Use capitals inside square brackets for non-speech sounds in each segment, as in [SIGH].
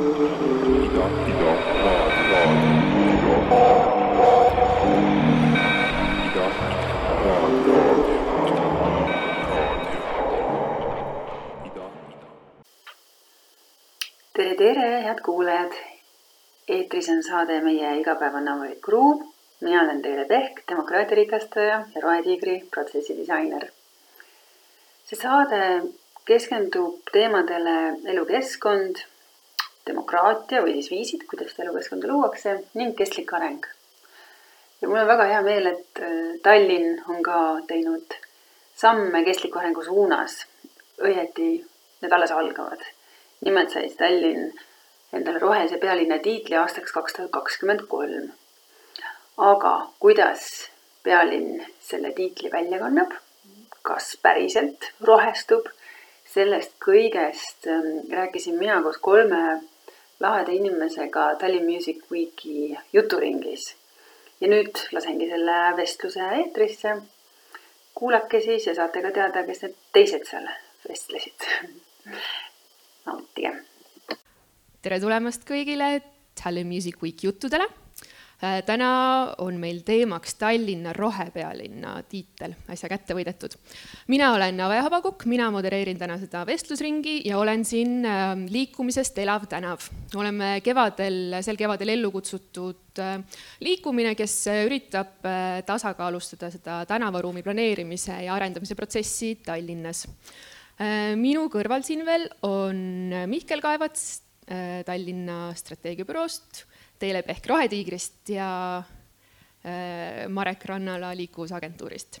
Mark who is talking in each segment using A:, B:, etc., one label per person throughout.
A: tere, tere, head kuulajad. eetris on saade Meie igapäevane avalik ruum. mina olen Teele Pehk, demokraatia rikastaja ja Rohetiigri protsessidisainer. see saade keskendub teemadele elukeskkond, demokraatia või siis viisid, kuidas elukeskkonda luuakse ning kestlik areng. ja mul on väga hea meel, et äh, Tallinn on ka teinud samme kestliku arengu suunas. õieti need alles algavad. nimelt sai Tallinn endale rohelise pealinna tiitli aastaks kaks tuhat kakskümmend kolm. aga kuidas pealinn selle tiitli välja kannab, kas päriselt rohestub, sellest kõigest ähm, rääkisin mina koos kolme laheda inimesega Tallinn Music Weeki juturingis. ja nüüd lasengi selle vestluse eetrisse. kuulake siis ja saate ka teada, kes need teised seal vestlesid. [LAUGHS] nautige
B: tere tulemast kõigile Tallinn Music Week juttudele. Äh, täna on meil teemaks Tallinna rohepealinna tiitel, äsja kätte võidetud. mina olen Ave Habakukk, mina modereerin täna seda vestlusringi ja olen siin ähm, liikumisest Elav tänav. oleme kevadel, sel kevadel ellu kutsutud äh, liikumine, kes üritab äh, tasakaalustada seda tänavaruumi planeerimise ja arendamise protsessi Tallinnas. minu kõrval siin veel on Mihkel Kaevats Tallinna strateegiabüroost, Teele Pehk Rohetiigrist ja äh, Marek Rannala liikuvusagentuurist.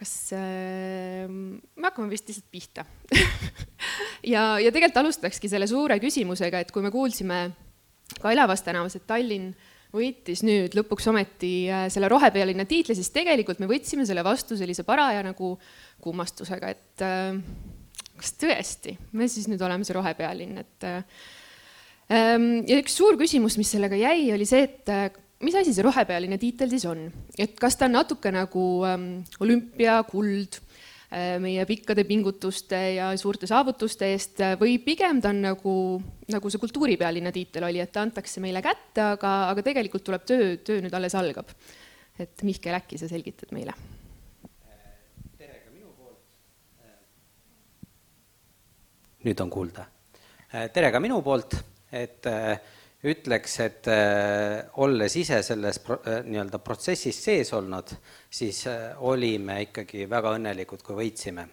B: kas äh,, me hakkame vist lihtsalt pihta [LAUGHS] ja, ja tegelikult alustakski selle suure küsimusega, et kui me kuulsime ka Elavas tänavas, et Tallinn võitis nüüd lõpuks ometi äh, selle rohepealinna tiitli, siis tegelikult me võtsime selle vastu sellise paraja nagu kummastusega, et äh, kas tõesti, me siis nüüd oleme see rohepealinn, et ähm, ja üks suur küsimus, mis sellega jäi, oli see, et äh, mis asi see rohepealine tiitel siis on, et kas ta on natuke nagu ähm, olümpia kuld äh, meie pikkade pingutuste ja suurte saavutuste eest või pigem ta on nagu, nagu see kultuuripealinna tiitel oli, et ta antakse meile kätte, aga, aga tegelikult tuleb töö, töö nüüd alles algab. et Mihkel, äkki sa selgitad meile
C: nüüd on kuulda. Äh, tere ka minu poolt, et äh, ütleks, et äh, olles ise selles pro-, nii-öelda protsessis sees olnud, siis olime ikkagi väga õnnelikud, kui võitsime.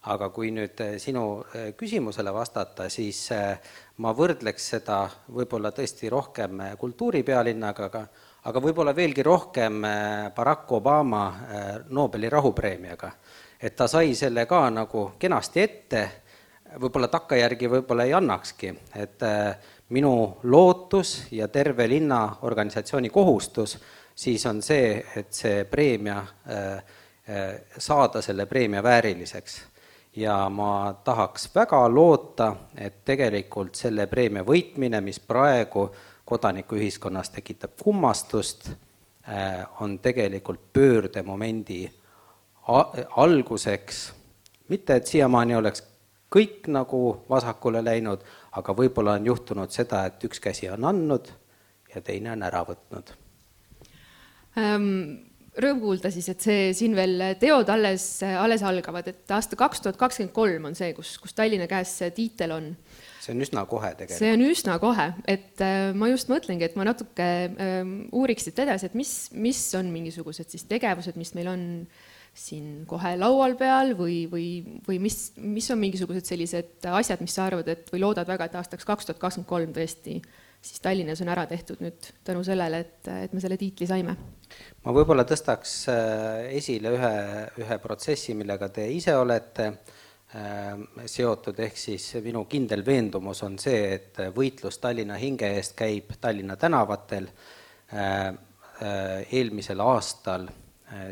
C: aga kui nüüd sinu küsimusele vastata, siis ma võrdleks seda võib-olla tõesti rohkem kultuuripealinnaga, aga aga võib-olla veelgi rohkem Barack Obama Nobeli rahupreemiaga. et ta sai selle ka nagu kenasti ette võib-olla takkajärgi võib-olla ei annakski, et äh, minu lootus ja terve linna organisatsiooni kohustus siis on see, et see preemia, äh, äh, saada selle preemia vääriliseks. ja ma tahaks väga loota, et tegelikult selle preemia võitmine, mis praegu kodanikuühiskonnas tekitab kummastust, on tegelikult pöördemomendi alguseks, mitte et siiamaani oleks kõik nagu vasakule läinud, aga võib-olla on juhtunud seda, et üks käsi on andnud ja teine on ära võtnud
B: ähm,. Rõõm kuulda siis, et see siin veel teod alles, alles algavad, et aasta kaks tuhat kakskümmend kolm on see, kus, kus Tallinna käes see tiitel on.
C: see on üsna kohe tegelikult.
B: see on üsna kohe, et äh, ma just mõtlengi, et ma natuke äh, uuriks siit edasi, et mis, mis on mingisugused siis tegevused, mis meil on äh, siin kohe laual peal või, või, või mis, mis on mingisugused sellised asjad, mis sa arvad, et või loodad väga, et aastaks kaks tuhat kakskümmend kolm tõesti siis Tallinnas on ära tehtud nüüd tänu sellele, et, et me selle tiitli saime?
C: ma võib-olla tõstaks äh, esile ühe, ühe protsessi, millega te ise olete äh, seotud, ehk siis minu kindel veendumus on see, et võitlus Tallinna hinge eest käib Tallinna tänavatel. Äh, eelmisel aastal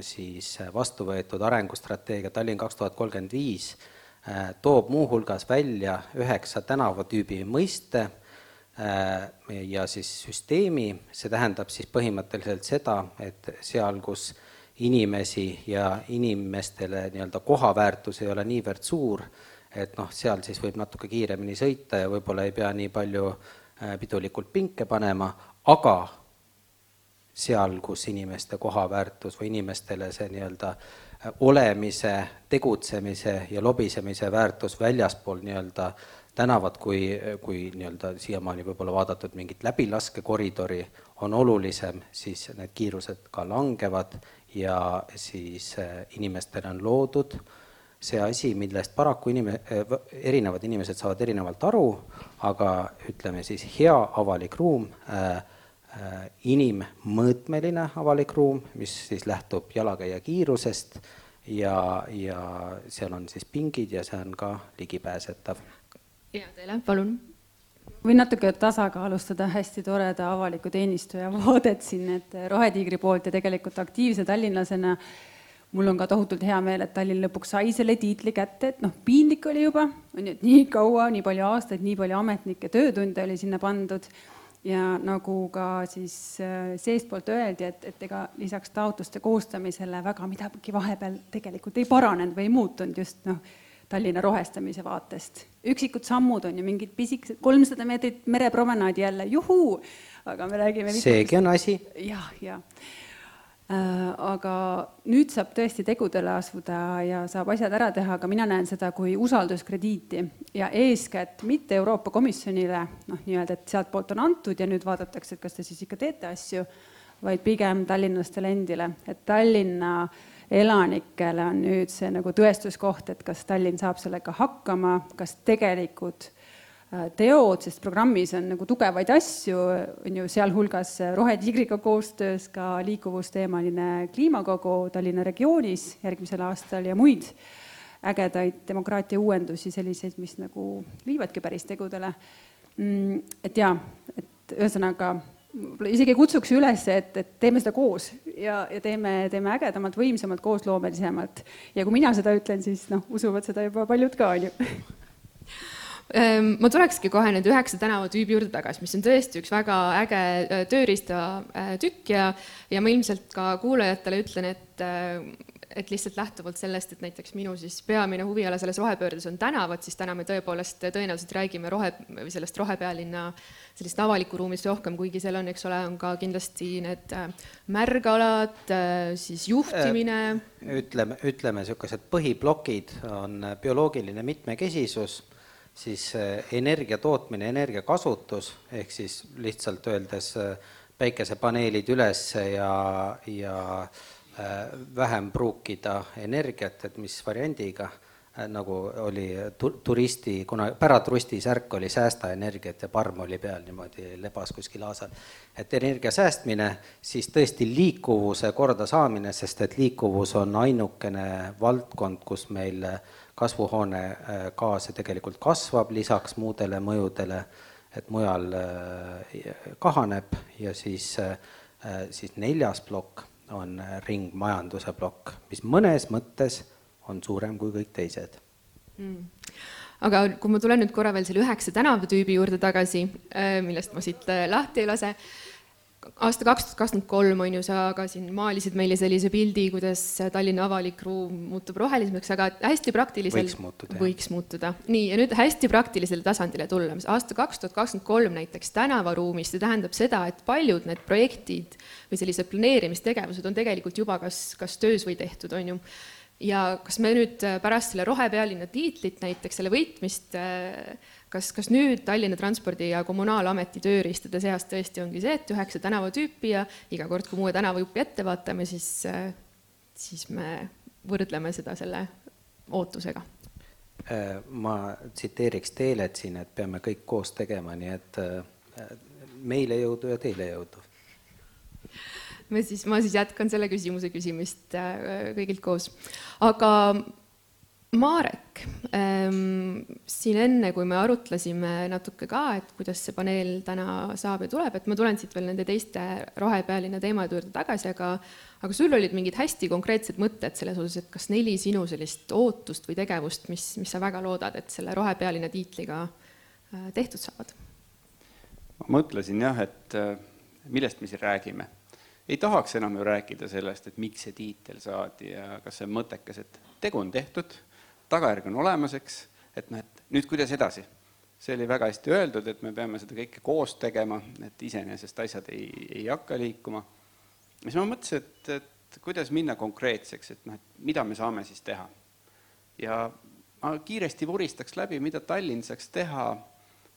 C: siis äh, vastu võetud arengustrateegia Tallinn kaks tuhat kolmkümmend viis äh, toob muuhulgas välja üheksa tänavatüübi mõiste ja siis süsteemi, see tähendab siis põhimõtteliselt seda, et seal, kus inimesi ja inimestele nii-öelda kohaväärtus ei ole niivõrd suur, et noh, seal siis võib natuke kiiremini sõita ja võib-olla ei pea nii palju äh, pidulikult pinke panema, aga seal, kus inimeste kohaväärtus või inimestele see nii-öelda äh, olemise, tegutsemise ja lobisemise väärtus väljaspool nii-öelda tänavat, kui, kui nii-öelda siiamaani võib-olla vaadatud mingit läbilaskekoridori, on olulisem, siis need kiirused ka langevad ja siis äh, inimestele on loodud see asi, millest paraku inime-, äh, erinevad inimesed saavad erinevalt aru, aga ütleme siis hea avalik ruum äh,, inimmõõtmeline avalik ruum, mis siis lähtub jalakäija kiirusest ja, ja seal on siis pingid ja see on ka ligipääsetav
B: ja teile, palun.
D: võin natuke tasakaalustada hästi toreda avaliku teenistuja [LAUGHS] vaadet siin, et Rohetiigri poolt ja tegelikult aktiivse tallinlasena mul on ka tohutult hea meel, et Tallinn lõpuks sai selle tiitli kätte, et noh, piinlik oli juba, on ju, et nii kaua, nii palju aastaid, nii palju ametnikke, töötunde oli sinna pandud ja nagu ka siis äh, seestpoolt öeldi, et, et ega lisaks taotluste koostamisele väga midagi vahepeal tegelikult ei paranenud või ei muutunud just noh Tallinna rohestamise vaatest. üksikud sammud on ju mingid pisikesed, kolmsada meetrit merepromenaadi jälle, juhuu, aga me räägime
C: seegi on asi.
D: jah, ja äh, aga nüüd saab tõesti tegudele asuda ja saab asjad ära teha, aga mina näen seda kui usalduskrediiti ja eeskätt mitte Euroopa Komisjonile, noh, nii-öelda, et sealtpoolt on antud ja nüüd vaadatakse, et kas te siis ikka teete asju, vaid pigem tallinlastele endile, et Tallinna äh, elanikele on nüüd see nagu tõestuskoht, et kas Tallinn saab sellega hakkama, kas tegelikud äh, teod, sest programmis on nagu tugevaid asju, on ju sealhulgas Rohetiigriga koostöös ka liikuvusteemaline kliimakogu Tallinna regioonis järgmisel aastal ja muid ägedaid demokraatia uuendusi, selliseid, mis nagu viivadki päris tegudele. Mm, et jaa, et ühesõnaga võib-olla isegi kutsuks üles, et, et teeme seda koos ja, ja teeme, teeme ägedamalt, võimsamalt, koosloomelisemalt. ja kui mina seda ütlen, siis noh, usuvad seda juba paljud ka, on ju [LAUGHS]
B: ma tulekski kohe nüüd üheksa tänavatüübi juurde tagasi, mis on tõesti üks väga äge äh, tööriistatükk ja, ja ma ilmselt ka kuulajatele ütlen, et äh, et lihtsalt lähtuvalt sellest, et näiteks minu siis peamine huviala selles rohepöördes on tänavad, siis täna me tõepoolest tõenäoliselt räägime rohe, või sellest rohepealinna sellist avalikku ruumist rohkem, kuigi seal on, eks ole, on ka kindlasti need äh, märgalad, äh, siis juhtimine.
C: Äh, ütleme, ütleme niisugused põhiplokid on bioloogiline mitmekesisus, siis energia tootmine, energia kasutus, ehk siis lihtsalt öeldes päikesepaneelid üles ja, ja Äh, vähem pruukida energiat, et mis variandiga, äh, nagu oli turisti, kuna päratrusti särk oli säästa energiat ja parm oli peal niimoodi, lebas kuskil aasal. et energia säästmine, siis tõesti liikuvuse kordasaamine, sest et liikuvus on ainukene valdkond, kus meil kasvuhoonegaase tegelikult kasvab, lisaks muudele mõjudele, et mujal äh, kahaneb ja siis, siis neljas plokk on ringmajanduse plokk, mis mõnes mõttes on suurem kui kõik teised
B: mm. aga kui ma tulen nüüd korra veel selle üheksa tänavatüübi juurde tagasi, äh, millest ma siit äh, lahti ei lase aasta kaks tuhat kakskümmend kolm on ju, sa ka siin maalisid meile sellise pildi, kuidas Tallinna avalik ruum muutub rohelisemaks, aga hästi praktilisel
C: võiks muutuda,
B: võiks muutuda. nii, ja nüüd hästi praktilisele tasandile tulla, aasta kaks tuhat kakskümmend kolm näiteks tänavaruumis, see tähendab seda, et paljud need projektid või sellised planeerimistegevused on tegelikult juba kas, kas töös või tehtud, on ju. Ja kas me nüüd pärast selle rohepealinna tiitlit näiteks, selle võitmist äh, kas, kas nüüd Tallinna Transpordi ja Kommunaalameti tööriistade seas tõesti ongi see, et üheksa tänavatüüpi ja iga kord, kui uue tänavajupi ette vaatame, siis, siis me võrdleme seda selle ootusega?
C: Äh, ma tsiteeriks Teelet siin, et peame kõik koos tegema, nii et äh, meile jõudu ja teile jõudu.
B: me siis, ma siis jätkan selle küsimuse küsimist äh, kõigilt koos. aga Marek ähm,, siin enne, kui me arutlesime natuke ka, et kuidas see paneel täna saab ja tuleb, et ma tulen siit veel nende teiste rohepealinna teemade juurde tagasi, aga aga sul olid mingid hästi konkreetsed mõtted selles osas, et kas neli sinu sellist ootust või tegevust, mis, mis sa väga loodad, et selle rohepealinna tiitliga äh, tehtud saavad?
E: ma mõtlesin jah, et äh, millest me siin räägime. ei tahaks enam ju rääkida sellest, et miks see tiitel saadi ja kas see on mõttekas, et tegu on tehtud tagajärg on olemas, eks, et noh, et nüüd kuidas edasi. see oli väga hästi öeldud, et me peame seda kõike koos tegema, et iseenesest asjad ei, ei hakka liikuma. siis ma mõtlesin, et, et kuidas minna konkreetseks, et noh, et mida me saame siis teha. ja ma kiiresti vuristaks läbi, mida Tallinn saaks teha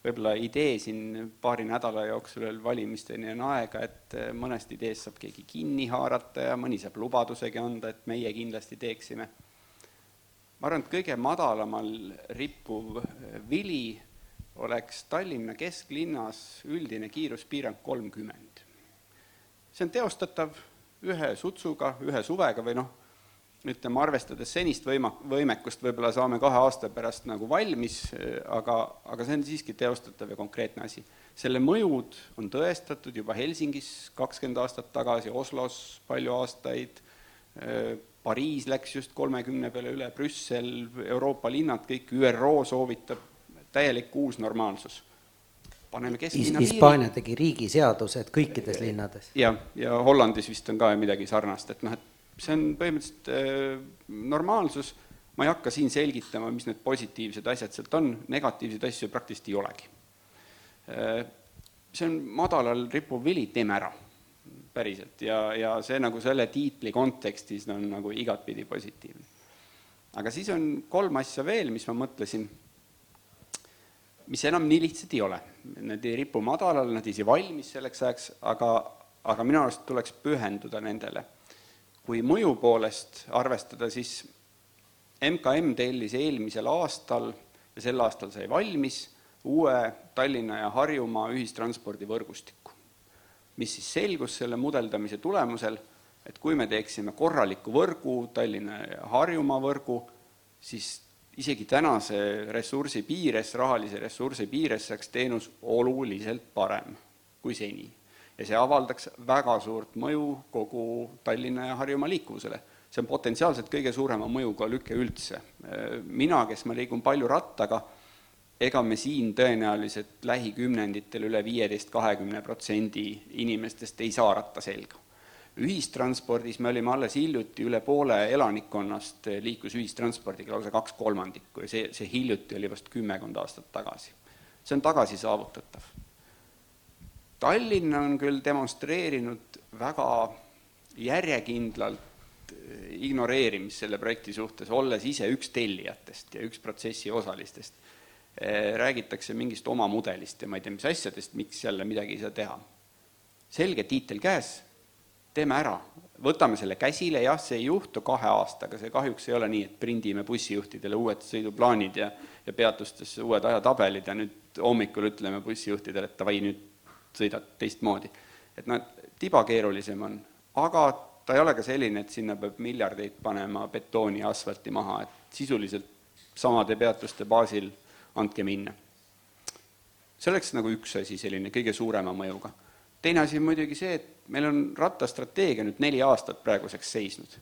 E: võib-olla idee siin paari nädala jooksul veel valimisteni on aega, et mõnest ideest saab keegi kinni haarata ja mõni saab lubadusegi anda, et meie kindlasti teeksime. Ma arvan, et kõige madalamal rippuv eh, vili oleks Tallinna kesklinnas üldine kiiruspiirang kolmkümmend. see on teostatav ühe sutsuga, ühe suvega või noh, ütleme, arvestades senist võima-, võimekust, võib-olla saame kahe aasta pärast nagu valmis, aga, aga see on siiski teostatav ja konkreetne asi. selle mõjud on tõestatud juba Helsingis kakskümmend aastat tagasi, Oslos palju aastaid, Pariis läks just kolmekümne peale üle, Brüssel, Euroopa linnad, kõik ÜRO soovitab, täielik uus normaalsus. paneme kesklinna piiri.
C: Hispaania tegi riigiseadused kõikides linnades.
E: jah, ja Hollandis vist on ka midagi sarnast, et noh, et see on põhimõtteliselt äh, normaalsus, ma ei hakka siin selgitama, mis need positiivsed asjad sealt on, negatiivseid asju praktiliselt ei olegi. Äh, see on madalal rippuv vili, teeme ära, päriselt, ja, ja see nagu selle tiitli kontekstis on nagu igatpidi positiivne. aga siis on kolm asja veel, mis ma mõtlesin, mis enam nii lihtsad ei ole. Nad ei ripu madalal, nad ei saa valmis selleks ajaks, aga, aga minu arust tuleks pühenduda nendele kui mõju poolest arvestada, siis MKM tellis eelmisel aastal ja sel aastal sai valmis uue Tallinna ja Harjumaa ühistranspordivõrgustiku, mis siis selgus selle mudeldamise tulemusel, et kui me teeksime korraliku võrgu, Tallinna ja Harjumaa võrgu, siis isegi tänase ressursi piires, rahalise ressursi piires saaks teenus oluliselt parem kui seni ja see avaldaks väga suurt mõju kogu Tallinna ja Harjumaa liikuvusele. see on potentsiaalselt kõige suurema mõjuga lüke üldse. mina, kes ma liigun palju rattaga, ega me siin tõenäoliselt lähikümnenditel üle viieteist, kahekümne protsendi inimestest ei saa ratta selga. ühistranspordis me olime alles hiljuti, üle poole elanikkonnast liiklus ühistranspordiga, lausa kaks kolmandikku ja see, see hiljuti oli vast kümmekond aastat tagasi. see on tagasi saavutatav Tallinn on küll demonstreerinud väga järjekindlalt eh, ignoreerimist selle projekti suhtes, olles ise üks tellijatest ja üks protsessi osalistest. Eh, räägitakse mingist oma mudelist ja ma ei tea, mis asjadest, miks jälle midagi ei saa teha. selge tiitel käes, teeme ära, võtame selle käsile, jah, see ei juhtu kahe aastaga, see kahjuks ei ole nii, et prindime bussijuhtidele uued sõiduplaanid ja ja peatustesse uued ajatabelid ja nüüd hommikul ütleme bussijuhtidele, et davai, nüüd sõidad teistmoodi. et noh, tiba keerulisem on, aga ta ei ole ka selline, et sinna peab miljardeid panema betooni ja asfalti maha, et sisuliselt samade peatuste baasil andke minna. see oleks nagu üks asi, selline kõige suurema mõjuga. teine asi on muidugi see, et meil on rattastrateegia nüüd neli aastat praeguseks seisnud.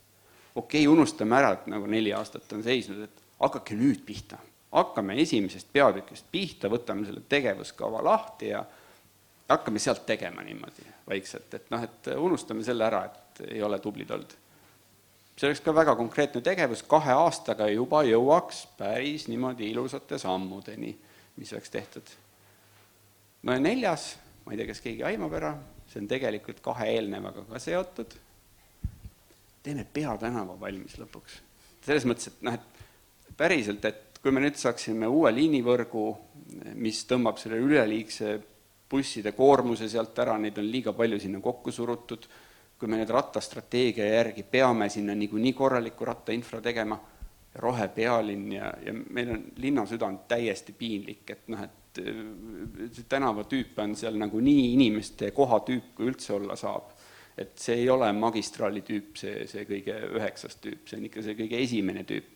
E: okei okay,, unustame ära, et nagu neli aastat on seisnud, et hakake nüüd pihta. hakkame esimesest peatükist pihta, võtame selle tegevuskava lahti ja hakkame sealt tegema niimoodi vaikselt, et noh, et unustame selle ära, et ei ole tublid olnud. See oleks ka väga konkreetne tegevus, kahe aastaga juba jõuaks päris niimoodi ilusate sammudeni, mis oleks tehtud. no ja neljas, ma ei tea, kas keegi aimab ära, see on tegelikult kahe eelnevaga ka seotud, teeme peatänava valmis lõpuks. selles mõttes, et noh, et päriselt, et kui me nüüd saaksime uue liinivõrgu, mis tõmbab selle üleliigse busside koormuse sealt ära, neid on liiga palju sinna kokku surutud, kui me nüüd rattastrateegia järgi peame sinna niikuinii korraliku rattainfra tegema, rohepealinn ja, ja meil on linnasüda on täiesti piinlik, et noh, et see tänavatüüp on seal nagunii inimeste kohatüüp, kui üldse olla saab. et see ei ole magistraali tüüp, see, see kõige üheksas tüüp, see on ikka see kõige esimene tüüp.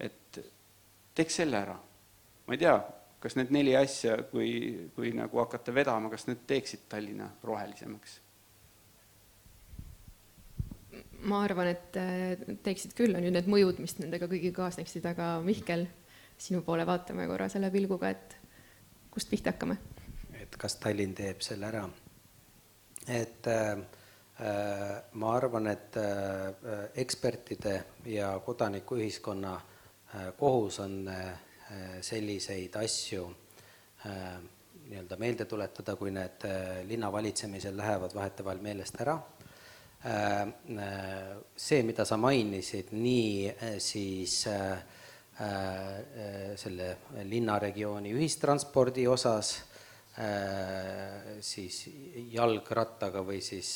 E: et teeks selle ära. ma ei tea, kas need neli asja, kui, kui nagu hakata vedama, kas need teeksid Tallinna rohelisemaks?
B: Ma arvan, et äh, teeksid küll, on ju need mõjud, mis nendega kõigiga kaasneksid, aga Mihkel, sinu poole vaatame korra selle pilguga, et kust pihta hakkame?
C: et kas Tallinn teeb selle ära? et äh, äh ma arvan, et äh, ekspertide ja kodanikuühiskonna äh, kohus on äh, selliseid asju äh, nii-öelda meelde tuletada, kui need äh, linna valitsemisel lähevad vahetevahel meelest ära. See, mida sa mainisid, nii siis selle linnaregiooni ühistranspordi osas, siis jalgrattaga või siis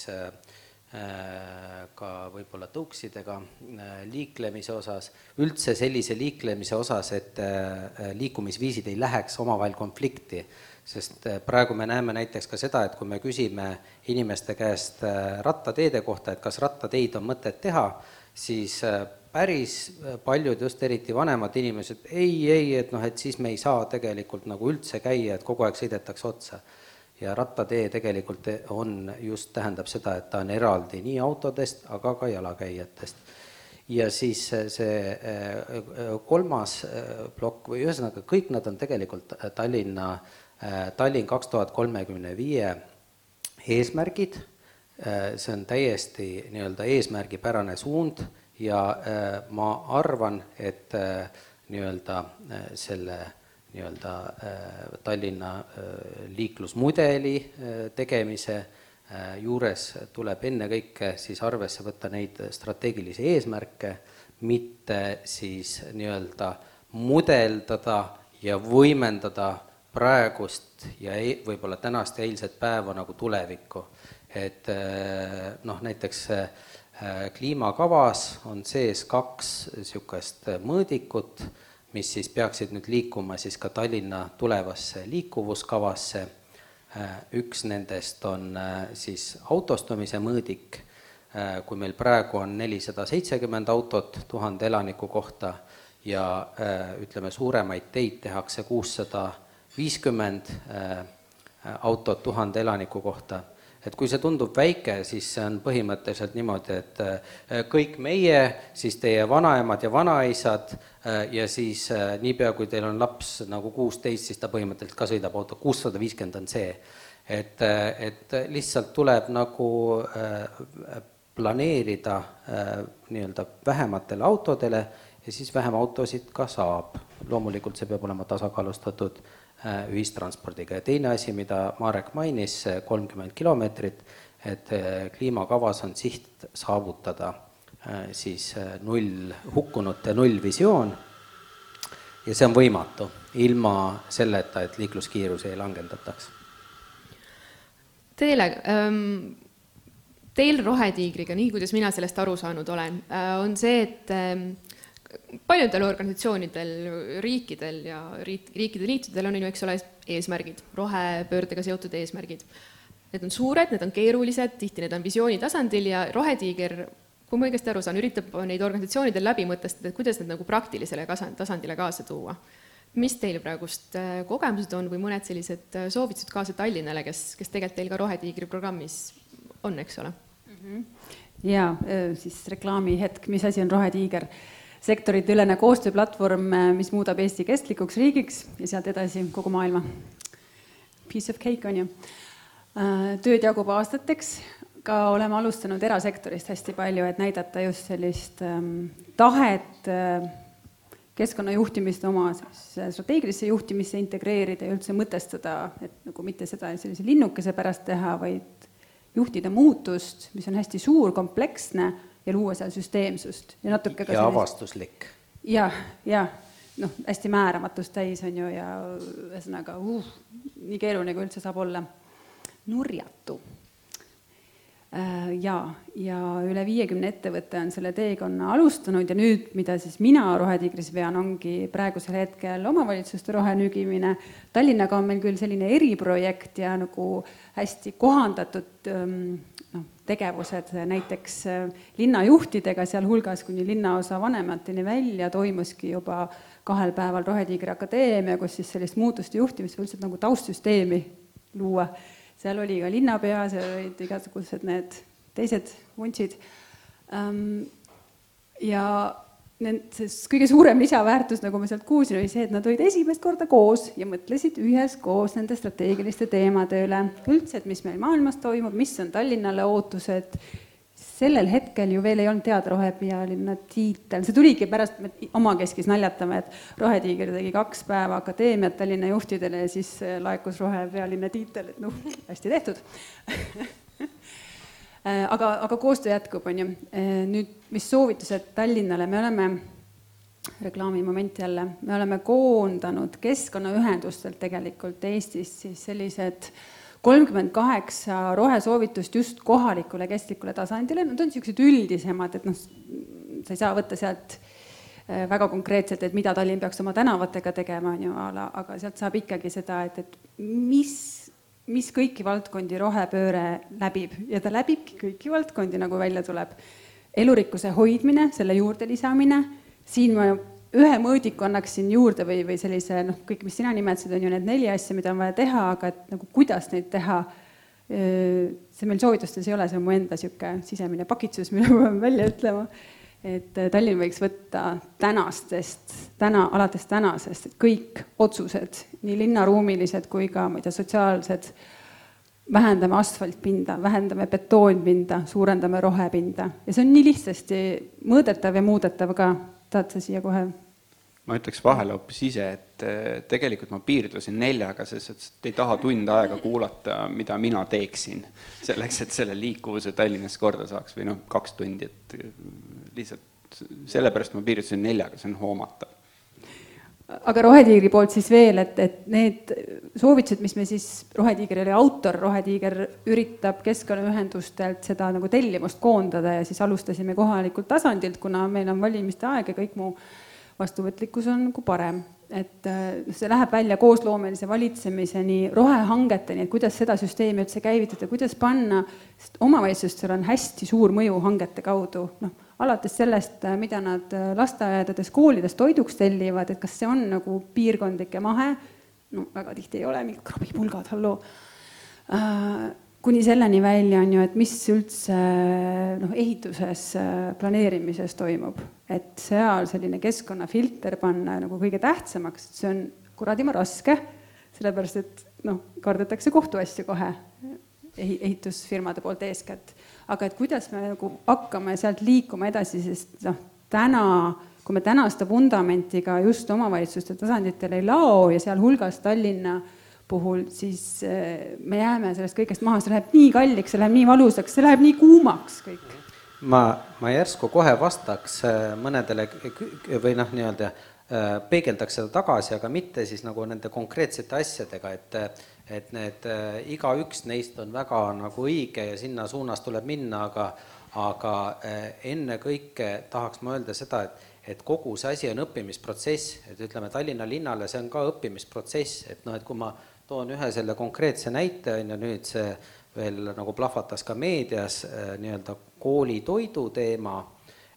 C: Äh, ka võib-olla tõuksidega äh, liiklemise osas, üldse sellise liiklemise osas, et äh, liikumisviisid ei läheks omavahel konflikti. Sest praegu me näeme näiteks ka seda, et kui me küsime inimeste käest rattateede kohta, et kas rattateid on mõtet teha, siis päris paljud, just eriti vanemad inimesed, ei, ei, et noh, et siis me ei saa tegelikult nagu üldse käia, et kogu aeg sõidetakse otsa ja rattatee tegelikult on just, tähendab seda, et ta on eraldi nii autodest, aga ka jalakäijatest. ja siis see äh, kolmas äh, plokk või ühesõnaga, kõik nad on tegelikult Tallinna, äh, Tallinn kaks tuhat kolmekümne viie eesmärgid, see on täiesti nii-öelda eesmärgipärane suund ja ma arvan, et nii-öelda selle nii-öelda Tallinna liiklusmudeli tegemise juures tuleb ennekõike siis arvesse võtta neid strateegilisi eesmärke, mitte siis nii-öelda mudeldada ja võimendada praegust ja e-, võib-olla tänast ja eilset päeva nagu tulevikku. et noh, näiteks kliimakavas on sees kaks niisugust mõõdikut mis siis peaksid nüüd liikuma siis ka Tallinna tulevasse liikuvuskavasse. Äh, üks nendest on siis autostumise mõõdik, kui meil praegu on nelisada seitsekümmend autot tuhande elaniku kohta ja ütleme, suuremaid teid tehakse kuussada viiskümmend autot tuhande elaniku kohta et kui see tundub väike, siis see on põhimõtteliselt niimoodi, et äh, kõik meie, siis teie vanaemad ja vanaisad äh, ja siis äh, niipea, kui teil on laps nagu kuusteist, siis ta põhimõtteliselt ka sõidab auto, kuussada viiskümmend on see. et, et lihtsalt tuleb nagu planeerida nii-öelda vähematele autodele ja siis vähem autosid ka saab. loomulikult see peab olema tasakaalustatud Äh, ühistranspordiga ja teine asi, mida Marek mainis, kolmkümmend kilomeetrit, et äh, kliimakavas on siht saavutada äh, siis null, hukkunute nullvisioon ja see on võimatu, ilma selleta, et liikluskiirusi ei langendataks.
B: Teile ähm,, teil Rohetiigriga, nii kuidas mina sellest aru saanud olen, on see, et ähm, paljudel organisatsioonidel, riikidel ja riik, riikide liitudel on ju, eks ole, eesmärgid, rohepöördega seotud eesmärgid. Need on suured, need on keerulised, tihti need on visiooni tasandil ja Rohetiiger, kui ma õigesti aru saan, üritab neid organisatsioonidel läbi mõtestada, et kuidas need nagu praktilisele tasandile kaasa tuua. mis teil praegust äh, kogemused on või mõned sellised äh, soovitused kaasa Tallinnale, kes, kes tegelikult teil ka Rohetiigri programmis on, eks ole mm?
D: -hmm. ja äh, siis reklaamihetk, mis asi on Rohetiiger sektoriteülene koostööplatvorm, mis muudab Eesti kestlikuks riigiks ja sealt edasi kogu maailma. Piece of cake on ju. Äh, tööd jagub aastateks, ka oleme alustanud erasektorist hästi palju, et näidata just sellist ähm, tahet äh, keskkonnajuhtimist oma siis strateegilisse juhtimisse integreerida ja üldse mõtestada, et nagu mitte seda sellise linnukese pärast teha, vaid juhtida muutust, mis on hästi suur, kompleksne ja luua seal süsteemsust ja natuke ka
C: ja sellist... avastuslik.
D: jah, jah, noh, hästi määramatust täis on ju ja ühesõnaga uh, nii keeruline, kui üldse saab olla. nurjatu äh, ja, ja üle viiekümne ettevõtte on selle teekonna alustanud ja nüüd, mida siis mina Rohetiigris vean, ongi praegusel hetkel omavalitsuste rohenügimine. Tallinnaga on meil küll selline eriprojekt ja nagu hästi kohandatud ähm, tegevused näiteks äh, linnajuhtidega, sealhulgas kuni linnaosa vanemateni välja, toimuski juba kahel päeval Rohetiigri Akadeemia, kus siis sellist muutuste juhtimist või üldse nagu taustsüsteemi luua. seal oli ka linnapea, seal olid igasugused need teised vuntsid. ja sest kõige suurem lisaväärtus, nagu ma sealt kuulsin, oli see, et nad olid esimest korda koos ja mõtlesid üheskoos nende strateegiliste teemade üle. üldse, et mis meil maailmas toimub, mis on Tallinnale ootused, sellel hetkel ju veel ei olnud teada rohepealinna tiitel, see tuligi pärast, me omakeskis naljatame, et Rohetiiger tegi kaks päeva akadeemiat Tallinna juhtidele ja siis äh, laekus rohepealinna tiitel, et noh, hästi tehtud [LAUGHS] aga, aga koostöö jätkub, on ju. Äh, nüüd, mis soovitused Tallinnale, me oleme, reklaamimoment jälle, me oleme koondanud keskkonnaühendustelt tegelikult Eestis siis sellised kolmkümmend kaheksa rohesoovitust just kohalikule kestlikule tasandile, nad on niisugused üldisemad, et noh, sa ei saa võtta sealt äh, väga konkreetselt, et mida Tallinn peaks oma tänavatega tegema, on ju, aga sealt saab ikkagi seda, et, et mis mis kõiki valdkondi rohepööre läbib. Ja ta läbibki kõiki valdkondi, nagu välja tuleb. elurikkuse hoidmine, selle juurde lisamine, siin ma ühe mõõdiku annaksin juurde või, või sellise noh, kõik, mis sina nimetasid, on ju need neli asja, mida on vaja teha, aga et nagu kuidas neid teha, see meil soovitustes ei ole, see on mu enda niisugune sisemine pakitsus, mille ma pean välja ütlema et äh, Tallinn võiks võtta tänastest, täna, alates tänasest, kõik otsused, nii linnaruumilised kui ka, ma ei tea, sotsiaalsed, vähendame asfaltpinda, vähendame betoonpinda, suurendame rohepinda ja see on nii lihtsasti mõõdetav ja muudetav ka. tahad sa siia kohe?
E: ma ütleks vahele hoopis ise, et äh, tegelikult ma piirdusin neljaga, sest et ei taha tund aega kuulata, mida mina teeksin selleks, et selle liikuvuse Tallinnas korda saaks või noh, kaks tundi, et lihtsalt sellepärast ma piirdusin neljaga, see on hoomatav
D: aga Rohetiigri poolt siis veel, et, et need soovitused, mis me siis, Rohetiiger oli autor, Rohetiiger üritab keskkonnaühendustelt seda nagu tellimust koondada ja siis alustasime kohalikult tasandilt, kuna meil on valimiste aeg ja kõik mu vastuvõtlikkus on nagu parem. et äh, see läheb välja koosloomelise valitsemiseni, rohehangeteni, et kuidas seda süsteemi üldse käivitada, kuidas panna, sest omavalitsustel on hästi suur mõju hangete kaudu, noh alates sellest, äh, mida nad äh, lasteaedades, koolides toiduks tellivad, et kas see on nagu piirkondlik ja mahe, no väga tihti ei ole, mingid krabipulgad, halloo. Äh,, kuni selleni välja on ju, et mis üldse noh, ehituses, planeerimises toimub. et seal selline keskkonnafilter panna nagu kõige tähtsamaks, see on kuradima raske, sellepärast et noh, kardetakse kohtuasju kohe ehitusfirmade poolt eeskätt aga et kuidas me nagu hakkame sealt liikuma edasi, sest noh, täna, kui me täna seda vundamenti ka just omavalitsuste tasanditel ei lao ja sealhulgas Tallinna puhul, siis eh, me jääme sellest kõigest maha, see läheb nii kalliks, see läheb nii valusaks, see läheb nii kuumaks kõik.
C: ma, ma järsku kohe vastaks eh, mõnedele või noh, nii-öelda eh, peegeldaks seda tagasi, aga mitte siis nagu nende konkreetsete asjadega, et et need, äh, igaüks neist on väga nagu õige ja sinna suunas tuleb minna, aga aga äh, ennekõike tahaks ma öelda seda, et et kogu see asi on õppimisprotsess, et ütleme, Tallinna linnale see on ka õppimisprotsess, et noh, et kui ma toon ühe selle konkreetse näite, on ju, nüüd see veel nagu plahvatas ka meedias äh, nii-öelda koolitoidu teema,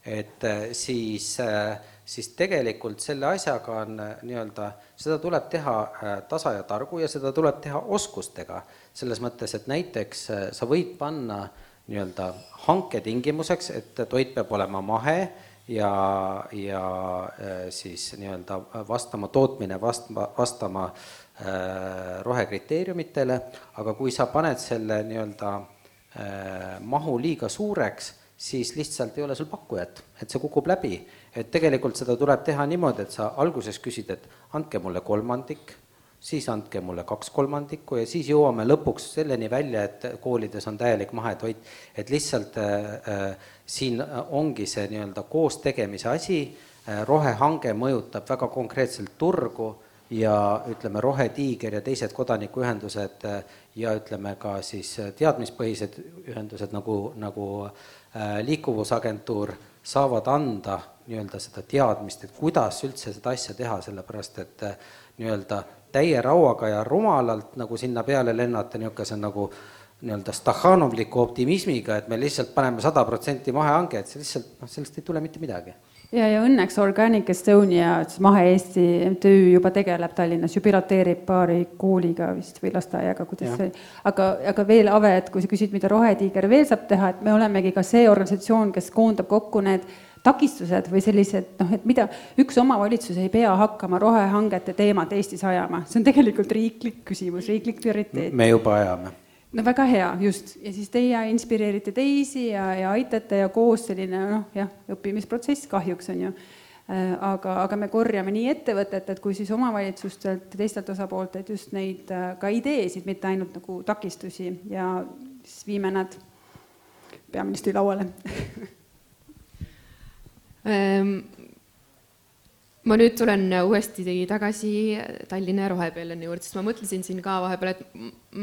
C: et siis äh, siis tegelikult selle asjaga on äh, nii-öelda, seda tuleb teha äh, tasa ja targu ja seda tuleb teha oskustega. selles mõttes, et näiteks äh, sa võid panna nii-öelda hanke tingimuseks, et toit peab olema mahe ja, ja siis nii-öelda vastama, tootmine vastama, vastama rohekriteeriumitele, aga kui sa paned selle nii-öelda mahu liiga suureks, siis lihtsalt ei ole sul pakkujat, et see kukub läbi et tegelikult seda tuleb teha niimoodi, et sa alguses küsid, et andke mulle kolmandik, siis andke mulle kaks kolmandikku ja siis jõuame lõpuks selleni välja, et koolides on täielik mahetoit. et lihtsalt äh, äh, siin ongi see nii-öelda koos tegemise asi äh,, rohehange mõjutab väga konkreetselt turgu ja ütleme, Rohetiiger ja teised kodanikuühendused äh, ja ütleme ka siis teadmispõhised ühendused nagu, nagu äh, Liikuvusagentuur saavad anda nii-öelda seda teadmist, et kuidas üldse seda asja teha, sellepärast et äh, nii-öelda täie rauaga ja rumalalt nagu sinna peale lennata niisuguse nagu nii-öelda stahhanovliku optimismiga, et me lihtsalt paneme sada protsenti mahehange, et see lihtsalt, noh, sellest ei tule mitte midagi
D: ja, ja õnneks Organic Estonia, siis Mahe-Eesti MTÜ juba tegeleb Tallinnas, ju piloteerib paari kooliga vist või lasteaiaga, kuidas ja. see, aga, aga veel, Ave, et kui sa küsid, mida Rohetiiger veel saab teha, et me olemegi ka see organisatsioon, kes koondab kokku need takistused või sellised noh, et mida üks omavalitsus ei pea hakkama rohehangete teemat Eestis ajama, see on tegelikult riiklik küsimus, riiklik prioriteet.
C: me juba ajame
D: no väga hea, just, ja siis teie inspireerite teisi ja, ja aitate ja koos selline noh, jah, õppimisprotsess kahjuks on ju. Äh, aga, aga me korjame nii ettevõtetelt kui siis omavalitsustelt teistelt osapooltelt just neid äh, ka ideesid, mitte ainult nagu takistusi ja siis viime nad peaministri lauale [LAUGHS]
B: ma nüüd tulen uuesti tagasi Tallinna rohepealinna juurde, sest ma mõtlesin siin ka vahepeal, et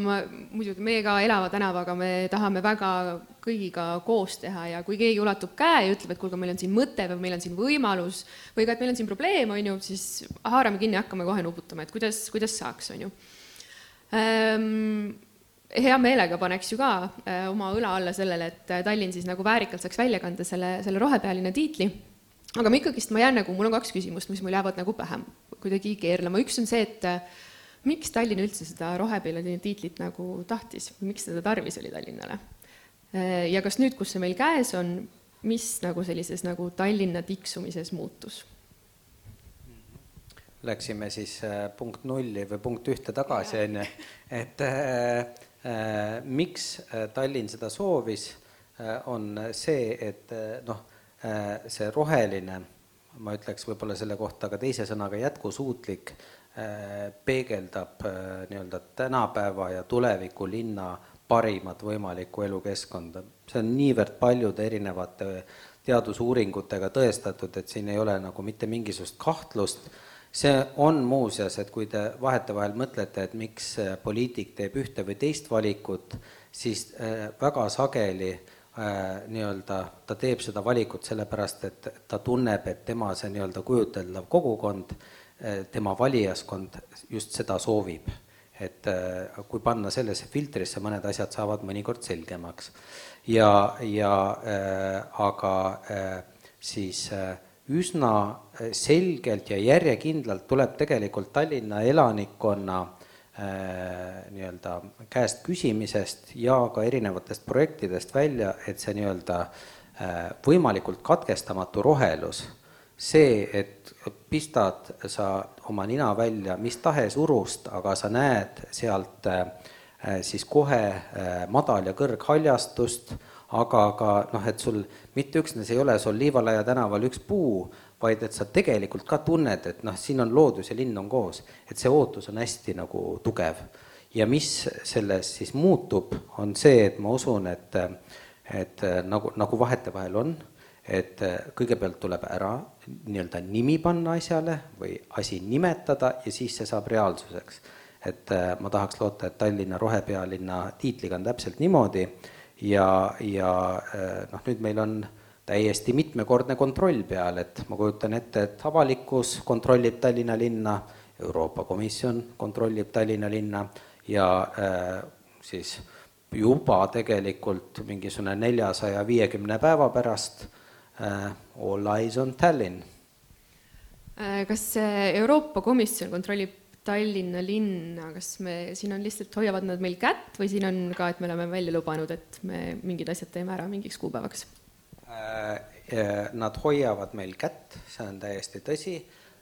B: ma, muidugi meie ka Elava tänavaga me tahame väga kõigiga koos teha ja kui keegi ulatub käe ja ütleb, et kuulge, meil on siin mõte või meil on siin võimalus või ka, et meil on siin probleem, on ju, siis haarame kinni, hakkame kohe nuputama, et kuidas, kuidas saaks, on ju. Ehm, hea meelega paneks ju ka äh, oma õla alla sellele, et Tallinn siis nagu väärikalt saaks välja kanda selle, selle rohepealinna tiitli aga ma ikkagist, ma jään nagu, mul on kaks küsimust, mis mul jäävad nagu pähe kuidagi keerlema, üks on see, et äh, miks Tallinn üldse seda rohepilli tiitlit nagu tahtis, miks seda tarvis oli Tallinnale? Äh, ja kas nüüd, kus see meil käes on, mis nagu sellises nagu Tallinna tiksumises muutus?
C: Läksime siis äh, punkt nulli või punkt ühte tagasi, on ju, et äh, miks Tallinn seda soovis on see, et noh, see roheline, ma ütleks võib-olla selle kohta ka teise sõnaga jätkusuutlik, äh, peegeldab äh, nii-öelda tänapäeva ja tuleviku linna parimat võimalikku elukeskkonda. see on niivõrd paljude erinevate teadusuuringutega tõestatud, et siin ei ole nagu mitte mingisugust kahtlust, see on muuseas, et kui te vahetevahel mõtlete, et miks poliitik teeb ühte või teist valikut, siis väga sageli äh, Äh, nii-öelda, ta teeb seda valikut sellepärast, et ta tunneb, et tema see nii-öelda kujuteldav kogukond, äh, tema valijaskond just seda soovib. et äh, kui panna sellesse filtrisse, mõned asjad saavad mõnikord selgemaks. ja, ja äh, aga äh, siis äh, üsna selgelt ja järjekindlalt tuleb tegelikult Tallinna elanikkonna Äh, nii-öelda käest küsimisest ja ka erinevatest projektidest välja, et see nii-öelda äh, võimalikult katkestamatu rohelus, see, et pistad sa oma nina välja mis tahes urust, aga sa näed sealt äh, siis kohe madal- ja kõrghaljastust, aga ka noh, et sul mitte üksnes ei ole sul Liivalaia tänaval üks puu, vaid et sa tegelikult ka tunned, et noh, siin on loodus ja linn on koos, et see ootus on hästi nagu tugev. ja mis selles siis muutub, on see, et ma usun, et, et nagu, nagu vahetevahel on, et kõigepealt tuleb ära nii-öelda nimi panna asjale või asi nimetada ja siis see saab reaalsuseks. et ma tahaks loota, et Tallinna rohepealinna tiitliga on täpselt niimoodi ja, ja noh, nüüd meil on täiesti mitmekordne kontroll peal, et ma kujutan ette, et avalikkus kontrollib Tallinna linna, Euroopa Komisjon kontrollib Tallinna linna ja äh, siis juba tegelikult mingisugune neljasaja viiekümne päeva pärast äh, all eyes on Tallinn.
B: Äh, kas Euroopa Komisjon kontrollib Tallinna linna, kas me, siin on lihtsalt, hoiavad nad meil kätt või siin on ka, et me oleme välja lubanud, et me mingid asjad teeme ära mingiks kuupäevaks?
C: Äh, nad hoiavad meil kätt, see on täiesti tõsi,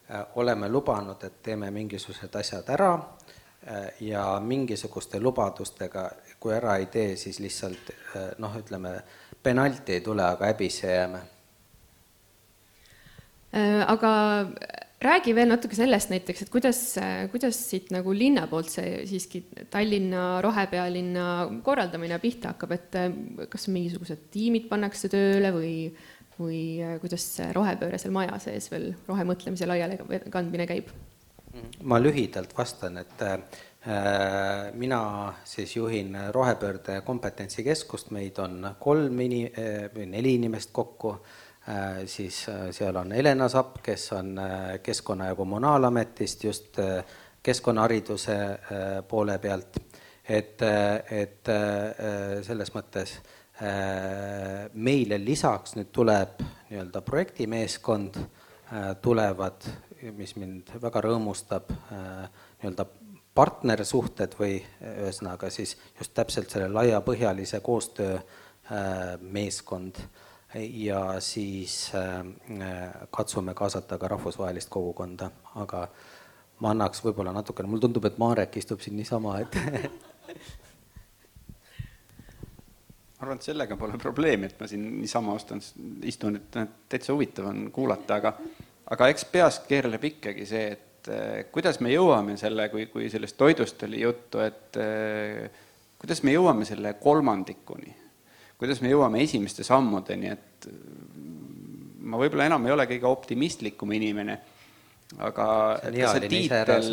C: äh, oleme lubanud, et teeme mingisugused asjad ära äh, ja mingisuguste lubadustega, kui ära ei tee, siis lihtsalt noh, ütleme, penalti ei tule, aga häbisse jääme.
B: aga räägi veel natuke sellest näiteks, et kuidas, kuidas siit nagu linna poolt see siiski Tallinna rohepealinna korraldamine pihta hakkab, et kas mingisugused tiimid pannakse tööle või, või kuidas see rohepööre seal maja sees veel rohemõtlemise laiali kandmine käib?
C: ma lühidalt vastan, et äh, mina siis juhin rohepöörde kompetentsikeskust, meid on kolm ini- neli inimest kokku siis äh, seal on Helena Sapp, kes on äh, Keskkonna- ja Kommunaalametist just keskkonnahariduse poole pealt, et, et selles mõttes meile lisaks nüüd tuleb nii-öelda projektimeeskond, tulevad, mis mind väga rõõmustab, nii-öelda partnersuhted või ühesõnaga siis just täpselt selle laiapõhjalise koostöö meeskond ja siis äh, katsume kaasata ka rahvusvahelist kogukonda, aga ma annaks võib-olla natukene, mulle tundub, et Marek istub siin niisama, et
E: arvan, et sellega pole probleemi, et ma siin niisama ostan, istun, et noh, täitsa huvitav on kuulata, aga aga eks peas keerleb ikkagi see, et eh, kuidas me jõuame selle, kui, kui sellest toidust oli juttu, et kuidas me jõuame selle kolmandikuni, kuidas me jõuame esimeste sammudeni, et ma võib-olla enam ei ole kõige optimistlikum inimene, aga
C: See
E: see tiitel,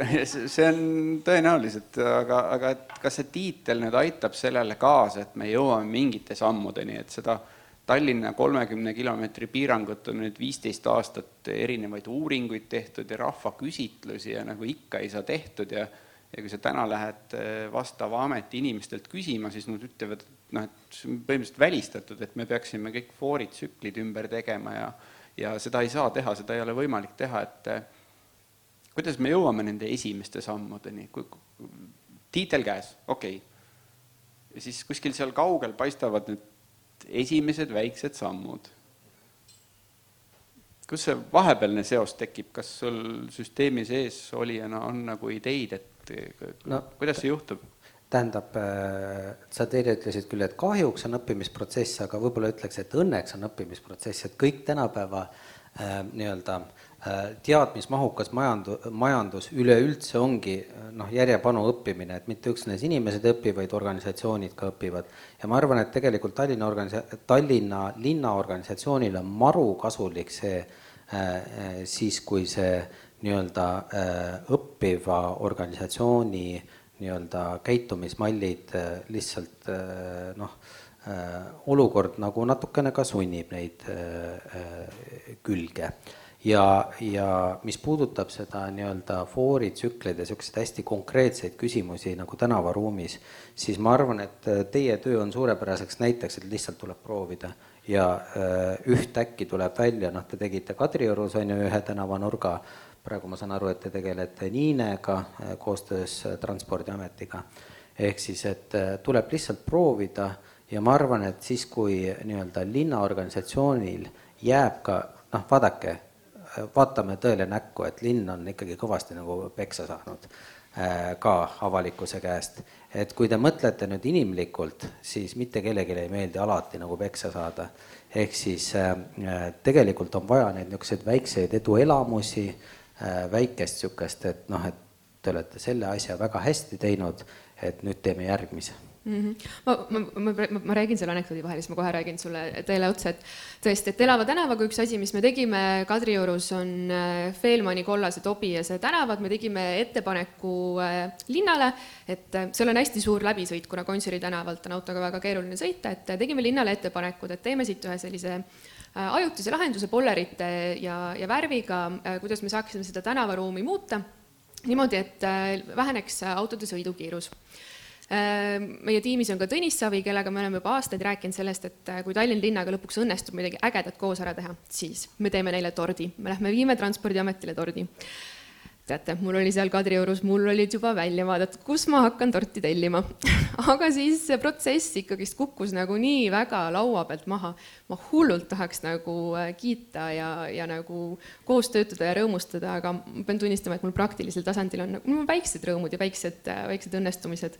E: [LAUGHS] see on tõenäoliselt, aga, aga et kas see tiitel nüüd aitab sellele kaasa, et me jõuame mingite sammudeni, et seda Tallinna kolmekümne kilomeetri piirangut on nüüd viisteist aastat erinevaid uuringuid tehtud ja rahvaküsitlusi ja nagu ikka ei saa tehtud ja ja kui sa täna lähed eh, vastava ameti inimestelt küsima, siis nad ütlevad, et noh, et see on põhimõtteliselt välistatud, et me peaksime kõik fooritsüklid ümber tegema ja ja seda ei saa teha, seda ei ole võimalik teha, et eh, kuidas me jõuame nende esimeste sammudeni, kui tiitel käes, okei okay.. ja siis kuskil seal kaugel paistavad need esimesed väiksed sammud. kus see vahepealne seos tekib, kas sul süsteemi sees olijana on nagu ideid, et
C: No,
E: kuidas see juhtub?
C: Tähendab, sa teile ütlesid küll, et kahjuks on õppimisprotsess, aga võib-olla ütleks, et õnneks on õppimisprotsess, et kõik tänapäeva äh, nii-öelda äh, teadmismahukas majandu-, majandus üleüldse ongi äh, noh, järjepanu õppimine, et mitte üksnes inimesed ei õpi, vaid organisatsioonid ka õpivad. ja ma arvan, et tegelikult Tallinna organisa-, Tallinna linna organisatsioonile on maru kasulik see äh, äh, siis, kui see nii-öelda äh, õppiva organisatsiooni nii-öelda käitumismallid äh, lihtsalt äh, noh, olukord nagu natukene ka sunnib neid külge. ja, ja mis puudutab seda nii-öelda fooritsükleid ja niisuguseid hästi konkreetseid küsimusi nagu tänavaruumis, siis ma arvan, et teie töö on suurepäraseks näiteks, et lihtsalt tuleb proovida ja ühtäkki tuleb välja, noh, te tegite Kadriorus on ju ühe tänavanurga, praegu ma saan aru, et te tegelete Niinega koostöös Transpordiametiga. ehk siis, et tuleb lihtsalt proovida ja ma arvan, et siis, kui nii-öelda linnaorganisatsioonil jääb ka noh, vaadake, vaatame tõele näkku, et linn on ikkagi kõvasti nagu peksa saanud ka avalikkuse käest. et kui te mõtlete nüüd inimlikult, siis mitte kellelegi ei meeldi alati nagu peksa saada. ehk siis tegelikult on vaja neid niisuguseid väikseid eduelamusi väikest niisugust, et noh, et te olete selle asja väga hästi teinud, et nüüd teeme järgmise
B: mm. -hmm. ma, ma, ma, ma, räägin selle anekdoodi vahel, siis ma kohe räägin sulle teile otsa, et tõesti, et Elava tänavaga üks asi, mis me tegime Kadriorus, on äh, Feelmani kollased Obi ja see tänavad, me tegime ettepaneku äh, linnale, et äh, seal on hästi suur läbisõit, kuna Gonsiori tänavalt on autoga väga keeruline sõita, et tegime linnale ettepanekud, et teeme siit ühe sellise ajutise lahenduse pollerite ja, ja värviga, kuidas me saaksime seda tänavaruumi muuta niimoodi, et väheneks autode sõidukiirus meie tiimis on ka Tõnis Savi, kellega me oleme juba aastaid rääkinud sellest, et kui Tallinna linnaga lõpuks õnnestub midagi ägedat koos ära teha, siis me teeme neile tordi, me lähme viime Transpordiametile tordi. Teate, mul oli seal Kadriorus, mul olid juba välja vaadatud, kus ma hakkan torti tellima [LAUGHS] aga siis see protsess ikkagist kukkus nagu nii väga laua pealt maha. ma hullult tahaks nagu kiita ja, ja nagu koos töötada ja rõõmustada, aga ma pean tunnistama, et mul praktilisel tasandil on nagu väiksed rõõmud ja väiksed, väiksed õnnestumised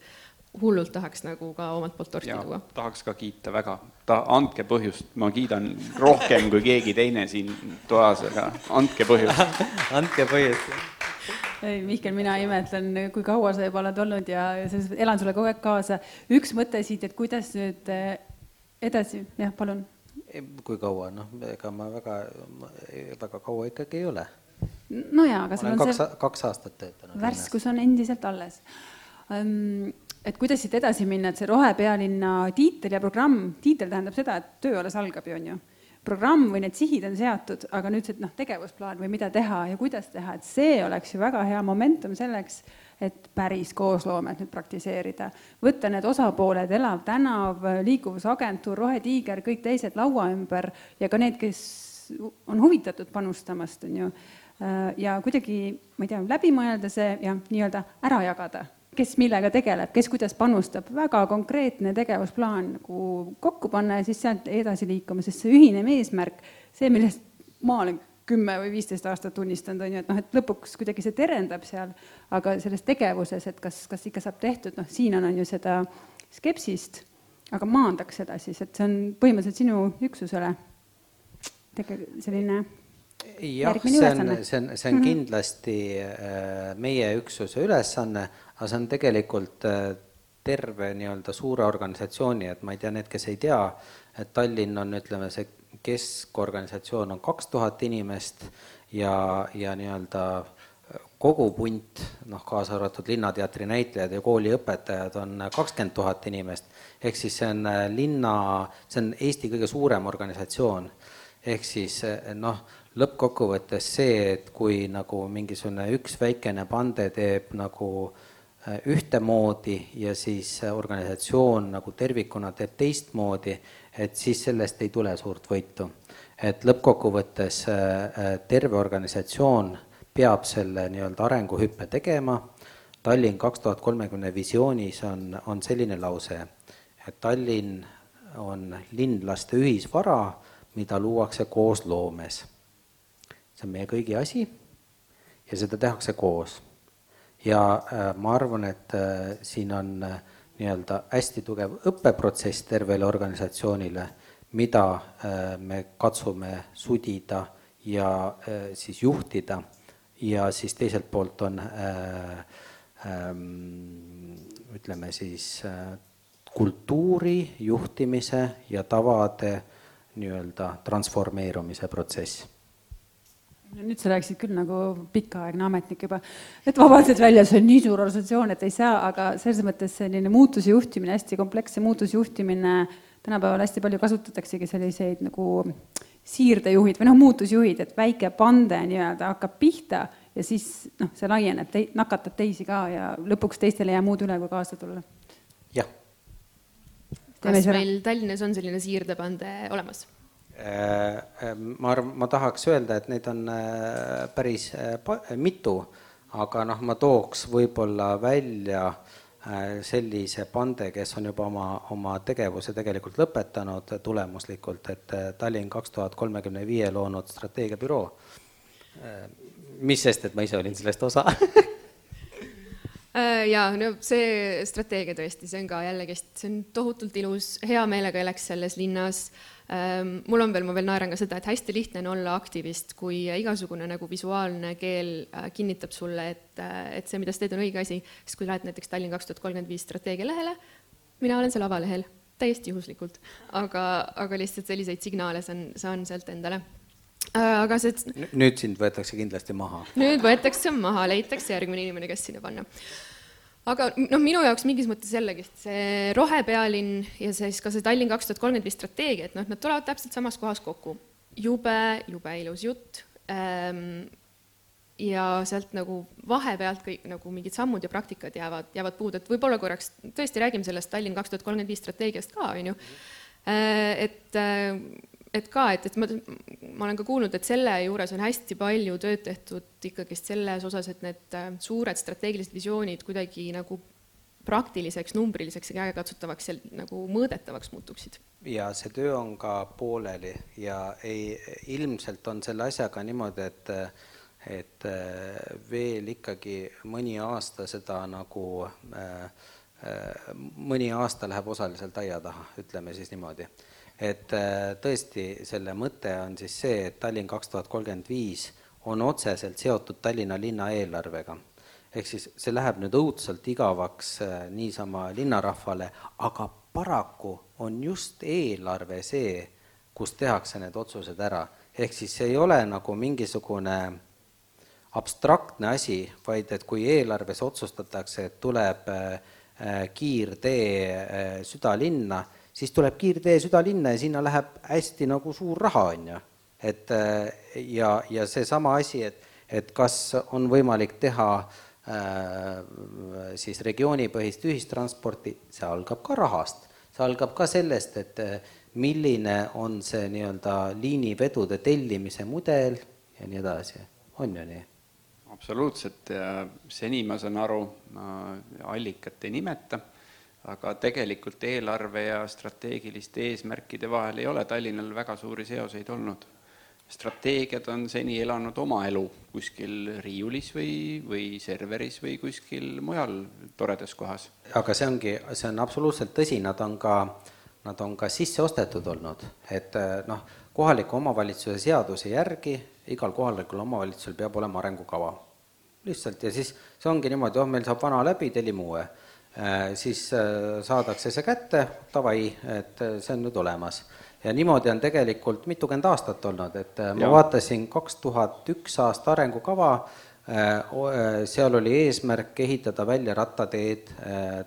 B: hullult tahaks nagu ka omalt poolt torti tuua.
E: tahaks ka kiita väga, ta, andke põhjust, ma kiidan rohkem kui keegi teine siin toas, aga andke põhjust [LAUGHS]
C: andke põhjust.
D: Ei, Mihkel, mina imetlen, kui kaua sa juba oled olnud ja selles mõttes elan sulle kogu aeg kaasa. üks mõte siit, et kuidas nüüd eh, edasi, jah, palun.
C: kui kaua, noh, ega ma väga, väga kaua ikkagi ei ole.
D: no jaa, aga sul on
C: kaks,
D: see
C: kaks aastat töötanud.
D: värskus on endiselt alles um, et kuidas siit edasi minna, et see rohepealinna tiitel ja programm, tiitel tähendab seda, et töö alles algab ju, on ju. Programm või need sihid on seatud, aga nüüd see noh, tegevusplaan või mida teha ja kuidas teha, et see oleks ju väga hea momentum selleks, et päris koosloomet nüüd praktiseerida. võtta need osapooled, Elav tänav, liikuvusagentuur, Rohetiiger, kõik teised laua ümber ja ka need, kes on huvitatud panustamast, on ju, ja kuidagi, ma ei tea, läbi mõelda see ja nii-öelda ära jagada kes millega tegeleb, kes kuidas panustab, väga konkreetne tegevusplaan nagu kokku panna ja siis sealt edasi liikuma, sest see ühine eesmärk, see, millest ma olen kümme või viisteist aastat tunnistanud, on ju, et noh, et lõpuks kuidagi see terendab seal, aga selles tegevuses, et kas, kas ikka saab tehtud, noh, siin on, on ju seda skepsist, aga maandaks seda siis, et see on põhimõtteliselt sinu üksusele tege-, selline
C: jah, see on, see on, see on kindlasti äh, meie üksuse ülesanne, aga see on tegelikult äh, terve nii-öelda suure organisatsiooni, et ma ei tea, need, kes ei tea, et Tallinn on, ütleme, see keskorganisatsioon on kaks tuhat inimest ja, ja nii-öelda kogu punt, noh, kaasa arvatud Linnateatri näitlejad ja kooliõpetajad on kakskümmend tuhat inimest, ehk siis see on äh, linna, see on Eesti kõige suurem organisatsioon. ehk siis äh, noh, lõppkokkuvõttes see, et kui nagu mingisugune üks väikene pande teeb nagu äh, ühtemoodi ja siis organisatsioon nagu tervikuna teeb teistmoodi, et siis sellest ei tule suurt võitu. et lõppkokkuvõttes terve organisatsioon peab selle nii-öelda arenguhüppe tegema, Tallinn kaks tuhat kolmekümne visioonis on, on selline lause, et Tallinn on linlaste ühisvara, mida luuakse koos loomes. see on meie kõigi asi ja seda tehakse koos. Ja äh, ma arvan, et äh, siin on äh, nii-öelda hästi tugev õppeprotsess tervele organisatsioonile, mida me katsume sudida ja siis juhtida. Ja siis teiselt poolt on äh, ähm, ütleme siis kultuuri juhtimise ja tavade nii-öelda transformeerumise protsess
D: nüüd sa rääkisid küll nagu pikaaegne ametnik juba, et vabandust välja, see on nii suur organisatsioon, et ei saa, aga selles mõttes selline muutuse juhtimine, hästi kompleksse muutuse juhtimine, tänapäeval hästi palju kasutataksegi selliseid nagu siirdejuhid või noh, muutusjuhid, et väike pande nii-öelda hakkab pihta ja siis noh, see laieneb, tei-, nakatab teisi ka ja lõpuks teistel ei jää muud üle, kui kaasa tulla.
C: jah.
B: kas meil Tallinnas on selline siirdepande olemas?
C: Äh, ma arvan, ma tahaks öelda, et neid on äh, päris äh, mitu, aga noh, ma tooks võib-olla välja sellise pande, kes on juba oma, oma tegevuse tegelikult lõpetanud tulemuslikult, et Tallinn kaks tuhat kolmekümne viie loonud strateegiabüroo, mis sest, et ma ise olin sellest osa [LAUGHS]
B: jaa, no see strateegia tõesti, see on ka jällegist, see on tohutult ilus, hea meelega elaks selles linnas. mul on veel, ma veel naeran ka seda, et hästi lihtne on olla aktivist, kui igasugune nagu visuaalne keel kinnitab sulle, et, et see, mida sa teed, on õige asi. sest kui lähed näiteks Tallinn kaks tuhat kolmkümmend viis strateegia lehele, mina olen seal avalehel, täiesti juhuslikult, aga, aga lihtsalt selliseid signaale saan, saan sealt endale aga see.
C: nüüd sind võetakse kindlasti maha.
B: nüüd võetakse maha, leitakse järgmine inimene, kes sinna panna. aga noh, minu jaoks mingis mõttes jällegist see rohepealinn ja siis ka see Tallinn kaks tuhat kolmkümmend viis strateegia, et noh, nad tulevad täpselt samas kohas kokku. jube, jube ilus jutt ähm,. ja sealt nagu vahepealt kõik nagu mingid sammud ja praktikad jäävad, jäävad puudu, et võib-olla korraks tõesti räägime sellest Tallinn kaks tuhat kolmkümmend viis strateegiast ka, on ju. et et ka, et, et ma, ma olen ka kuulnud, et selle juures on hästi palju tööd tehtud ikkagist selles osas, et need äh, suured strateegilised visioonid kuidagi nagu praktiliseks, numbriliseks ja käegakatsutavaks nagu mõõdetavaks muutuksid.
C: ja see töö on ka pooleli ja ei, ilmselt on selle asjaga niimoodi, et et äh, veel ikkagi mõni aasta seda nagu äh, äh, mõni aasta läheb osaliselt aia taha, ütleme siis niimoodi et äh, tõesti, selle mõte on siis see, et Tallinn kaks tuhat kolmkümmend viis on otseselt seotud Tallinna linna eelarvega. ehk siis see läheb nüüd õudselt igavaks äh, niisama linnarahvale, aga paraku on just eelarve see, kus tehakse need otsused ära. ehk siis see ei ole nagu mingisugune abstraktne asi, vaid et kui eelarves otsustatakse, et tuleb äh, kiirtee südalinna, siis tuleb kiirtee südalinna ja sinna läheb hästi nagu suur raha, on ju. et ja, ja seesama asi, et, et kas on võimalik teha äh, siis regioonipõhist ühistransporti, see algab ka rahast, see algab ka sellest, et milline on see nii-öelda liinivedude tellimise mudel ja nii edasi, on ju nii?
E: absoluutselt ja seni ma saan aru, allikat ei nimeta aga tegelikult eelarve ja strateegiliste eesmärkide vahel ei ole Tallinnal väga suuri seoseid olnud. strateegiad on seni elanud oma elu kuskil riiulis või, või serveris või kuskil mujal toredas kohas.
C: aga see ongi, see on absoluutselt tõsi, nad on ka nad on ka sisse ostetud olnud, et äh, noh, kohaliku omavalitsuse seaduse järgi igal kohalikul omavalitsusel peab olema arengukava. lihtsalt ja siis see ongi niimoodi, oh, meil saab vana läbi, tellime uue. Siis saadakse see kätte, davai, et see on nüüd olemas ja niimoodi on tegelikult mitukümmend aastat olnud, et äh, ma ja. vaatasin kaks tuhat üks aasta arengukava, äh, äh, seal oli eesmärk ehitada välja rattateed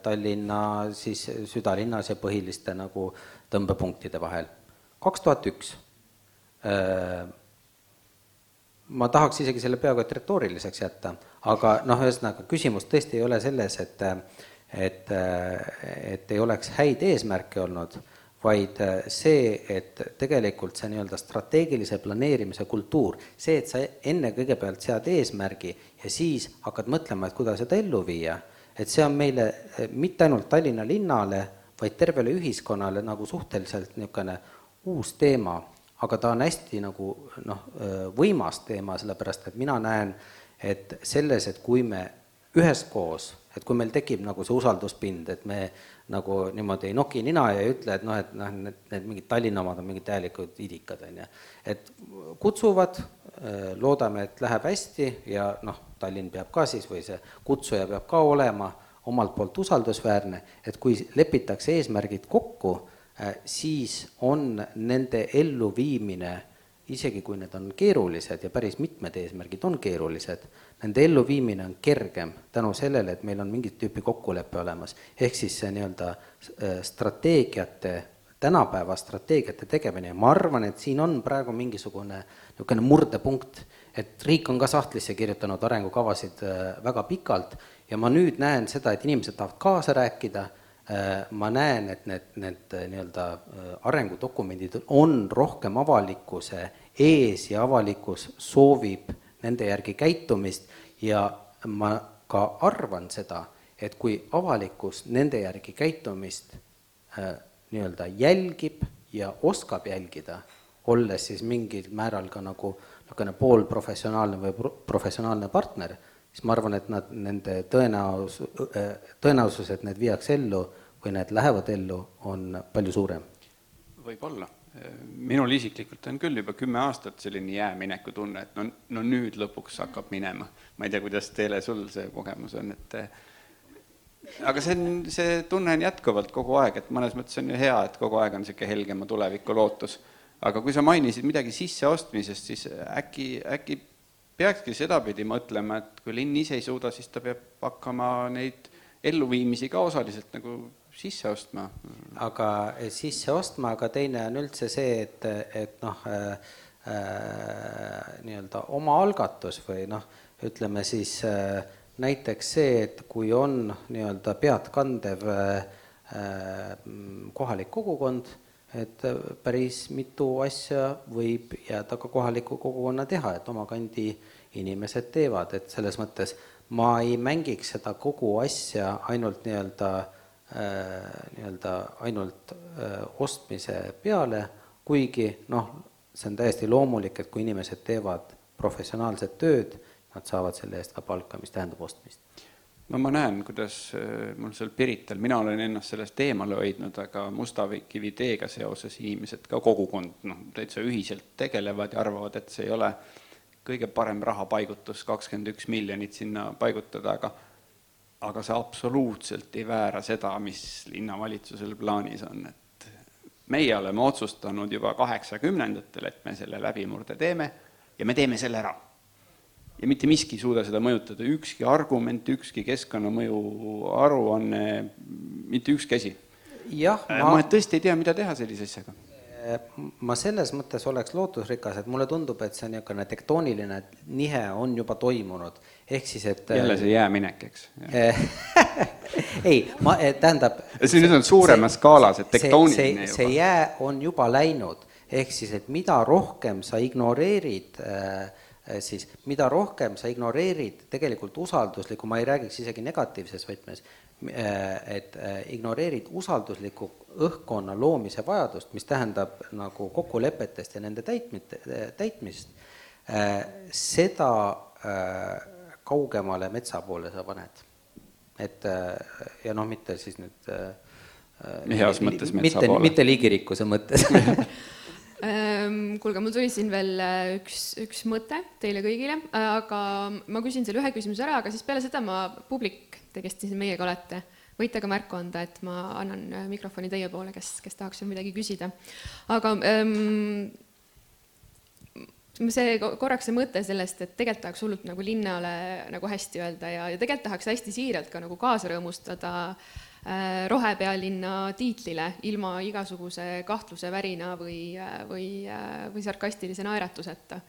C: Tallinna siis südalinnas ja põhiliste nagu tõmbepunktide vahel. kaks tuhat üks. ma tahaks isegi selle peaaegu et retooriliseks jätta, aga noh, ühesõnaga küsimus tõesti ei ole selles, et et, et ei oleks häid eesmärke olnud vaid äh, see, et tegelikult see nii-öelda strateegilise planeerimise kultuur, see, et sa enne kõigepealt sead eesmärgi ja siis hakkad mõtlema, et kuidas seda ellu viia, et see on meile äh, mitte ainult Tallinna linnale, vaid tervele ühiskonnale nagu suhteliselt niisugune uus teema, aga ta on hästi nagu noh, äh, võimas teema, sellepärast et mina näen, et selles, et kui me üheskoos, et kui meil tekib nagu see usalduspind, et me nagu niimoodi ei noki nina ja ei ütle, et noh, et noh, need, need mingid Tallinna omad on mingid täielikud idikad, on ju. et kutsuvad, äh, loodame, et läheb hästi ja noh, Tallinn peab ka siis või see kutsuja peab ka olema omalt poolt usaldusväärne, et kui lepitakse eesmärgid kokku, äh, siis on nende elluviimine isegi kui need on keerulised ja päris mitmed eesmärgid on keerulised, nende elluviimine on kergem tänu sellele, et meil on mingit tüüpi kokkulepe olemas. ehk siis see nii-öelda äh, strateegiate, tänapäeva strateegiate tegemine. Ja ma arvan, et siin on praegu mingisugune niisugune murdepunkt, et riik on ka sahtlisse kirjutanud arengukavasid äh, väga pikalt. Ja ma nüüd näen seda, et inimesed tahavad kaasa rääkida. Äh, ma näen, et need, need nii-öelda arengudokumendid on rohkem avalikkuse ees ja avalikkus soovib nende järgi käitumist ja ma ka arvan seda, et kui avalikkus nende järgi käitumist nii-öelda jälgib ja oskab jälgida, olles siis mingil määral ka nagu niisugune poolprofessionaalne või professionaalne partner siis ma arvan, et nad, nende tõenäos-, tõenäosus, et need viiakse ellu või need lähevad ellu, on palju suurem.
E: võib-olla. Minul isiklikult on küll juba kümme aastat selline jäämineku tunne, et no, no nüüd lõpuks hakkab minema. ma ei tea, kuidas Teele sul see kogemus on, et aga see on, see tunne on jätkuvalt kogu aeg, et mõnes mõttes on ju hea, et kogu aeg on niisugune helgema tuleviku lootus. aga kui sa mainisid midagi sisseostmisest, siis äkki, äkki peakski sedapidi mõtlema, et kui linn ise ei suuda, siis ta peab hakkama neid elluviimisi ka osaliselt nagu sisse ostma.
C: aga eh, sisse ostma, aga teine on üldse see, et, et noh äh,, äh, nii-öelda omaalgatus või noh, ütleme siis äh, näiteks see, et kui on nii-öelda peadkandev äh, kohalik kogukond, et päris mitu asja võib jääda ka kohaliku kogukonna teha, et oma kandi inimesed teevad, et selles mõttes ma ei mängiks seda kogu asja ainult nii-öelda äh, nii-öelda ainult äh, ostmise peale, kuigi noh, see on täiesti loomulik, et kui inimesed teevad professionaalset tööd, nad saavad selle eest ka palka, mis tähendab ostmist.
E: No ma näen, kuidas äh, mul seal Pirital, mina olen ennast sellest eemale hoidnud, aga Mustakivi teega seoses inimesed, ka kogukond, noh, täitsa ühiselt tegelevad ja arvavad, et see ei ole kõige parem rahapaigutus, kakskümmend üks miljonit sinna paigutada, aga aga see absoluutselt ei väära seda, mis linnavalitsusel plaanis on, et meie oleme otsustanud juba kaheksakümnendatel, et me selle läbimurde teeme ja me teeme selle ära ja mitte miski ei suuda seda mõjutada, ükski argument, ükski keskkonnamõju aruanne, mitte ükski asi.
C: jah,
E: ma, ma tõesti ei tea, mida teha sellise asjaga.
C: Äh, ma selles mõttes oleks lootusrikas, et mulle tundub, et see niisugune tektooniline nihe on juba toimunud, ehk siis et
E: jälle see jääminek, eks [LAUGHS]
C: ei, ma, tähendab
E: see nüüd on suuremas skaalas, et tektooniline
C: juba. see jää on juba läinud, ehk siis, et mida rohkem sa ignoreerid äh, Äh, siis mida rohkem sa ignoreerid tegelikult usalduslikku, ma ei räägiks isegi negatiivses võtmes, äh, et äh, ignoreerid usaldusliku õhkkonna loomise vajadust, mis tähendab nagu kokkulepetest ja nende täitmit-, täitmist, seda kaugemale metsa poole sa paned. et ja noh, mitte siis nüüd
E: Heas mõttes metsa
C: mitte,
E: poole.
C: mitte liigirikkuse mõttes [LAUGHS]
B: Ehm, kuulge, mul tuli siin veel äh, üks, üks mõte teile kõigile, aga ma küsin selle ühe küsimuse ära, aga siis peale seda ma, publik, te, kes te siin meiega olete, võite ka märku anda, et ma annan äh, mikrofoni teie poole, kes, kes tahaks veel midagi küsida. aga ähm, see ko- korraks see mõte sellest, et tegelikult tahaks hullult nagu linnale nagu hästi öelda ja, ja tegelikult tahaks hästi siiralt ka nagu kaasa rõõmustada äh, rohepealinna tiitlile ilma igasuguse kahtluse, värina või, või, või sarkastilise naeratuseta.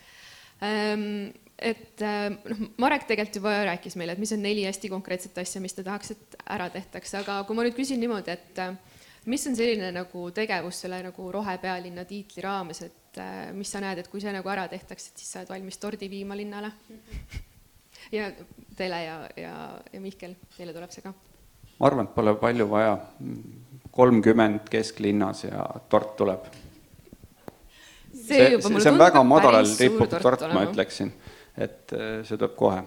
B: Ähm, et äh, noh, Marek tegelikult juba rääkis meile, et mis on neli hästi konkreetset asja, mis ta tahaks, et ära tehtaks, aga kui ma nüüd küsin niimoodi, et äh, mis on selline nagu tegevus selle nagu rohepealinna tiitli raames, et äh, mis sa näed, et kui see nagu ära tehtaks, et siis sa oled valmis tordi viima linnale? ja Tele ja, ja, ja Mihkel, teile tuleb see ka
E: ma arvan, et pole palju vaja, kolmkümmend kesklinnas ja tort tuleb. see,
B: juba mulle
E: see on väga
B: et
E: madalal rippuv
B: tort
E: tort, ma ütleksin, et äh, see tuleb kohe.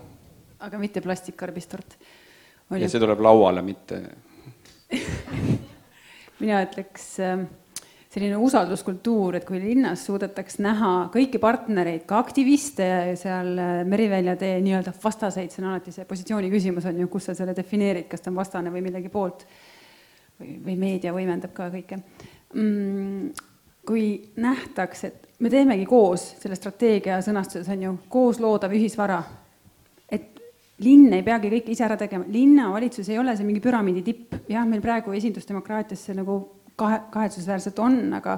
D: aga mitte plastikkarbist tort.
E: ja see tuleb lauale, mitte [LAUGHS]
D: mina ütleks äh, selline usalduskultuur, et kui linnas suudetaks näha kõiki partnereid, ka aktiviste seal äh, Merivälja tee nii-öelda vastaseid, see on alati see positsiooni küsimus on ju, kus sa selle defineerid, kas ta on vastane või millegi poolt. või, või meedia võimendab ka kõike mm,. kui nähtaks, et me teemegi koos selle strateegia sõnastuses on ju koos loodav ühisvara, et linn ei peagi kõike ise ära tegema, linnavalitsus ei ole see mingi püramiidi tipp, jah, meil praegu esindusdemokraatias see nagu kahe, kahetsusväärselt on, aga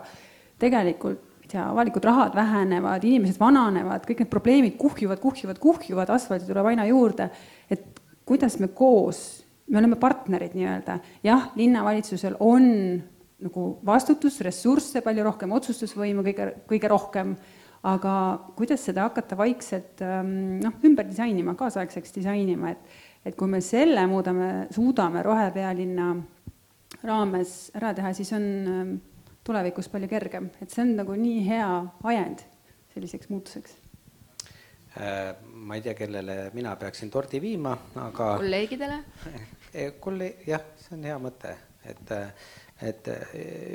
D: tegelikult tea, avalikud rahad vähenevad, inimesed vananevad, kõik need probleemid kuhjuvad, kuhjuvad, kuhjuvad, asfalti tuleb aina juurde, et kuidas me koos, me oleme partnerid nii-öelda, jah, linnavalitsusel on nagu vastutus, ressursse palju rohkem, otsustusvõimu kõige, kõige rohkem, aga kuidas seda hakata vaikselt ähm, noh, ümber disainima, kaasaegseks disainima, et et kui me selle muudame, suudame rohepealinna raames ära teha, siis on ähm, tulevikus palju kergem, et see on nagu nii hea ajend selliseks muutuseks.
C: Äh, ma ei tea, kellele mina peaksin tordi viima, aga
B: kolleegidele? [LAUGHS]
C: Kolleeg, jah, see on hea mõte, et et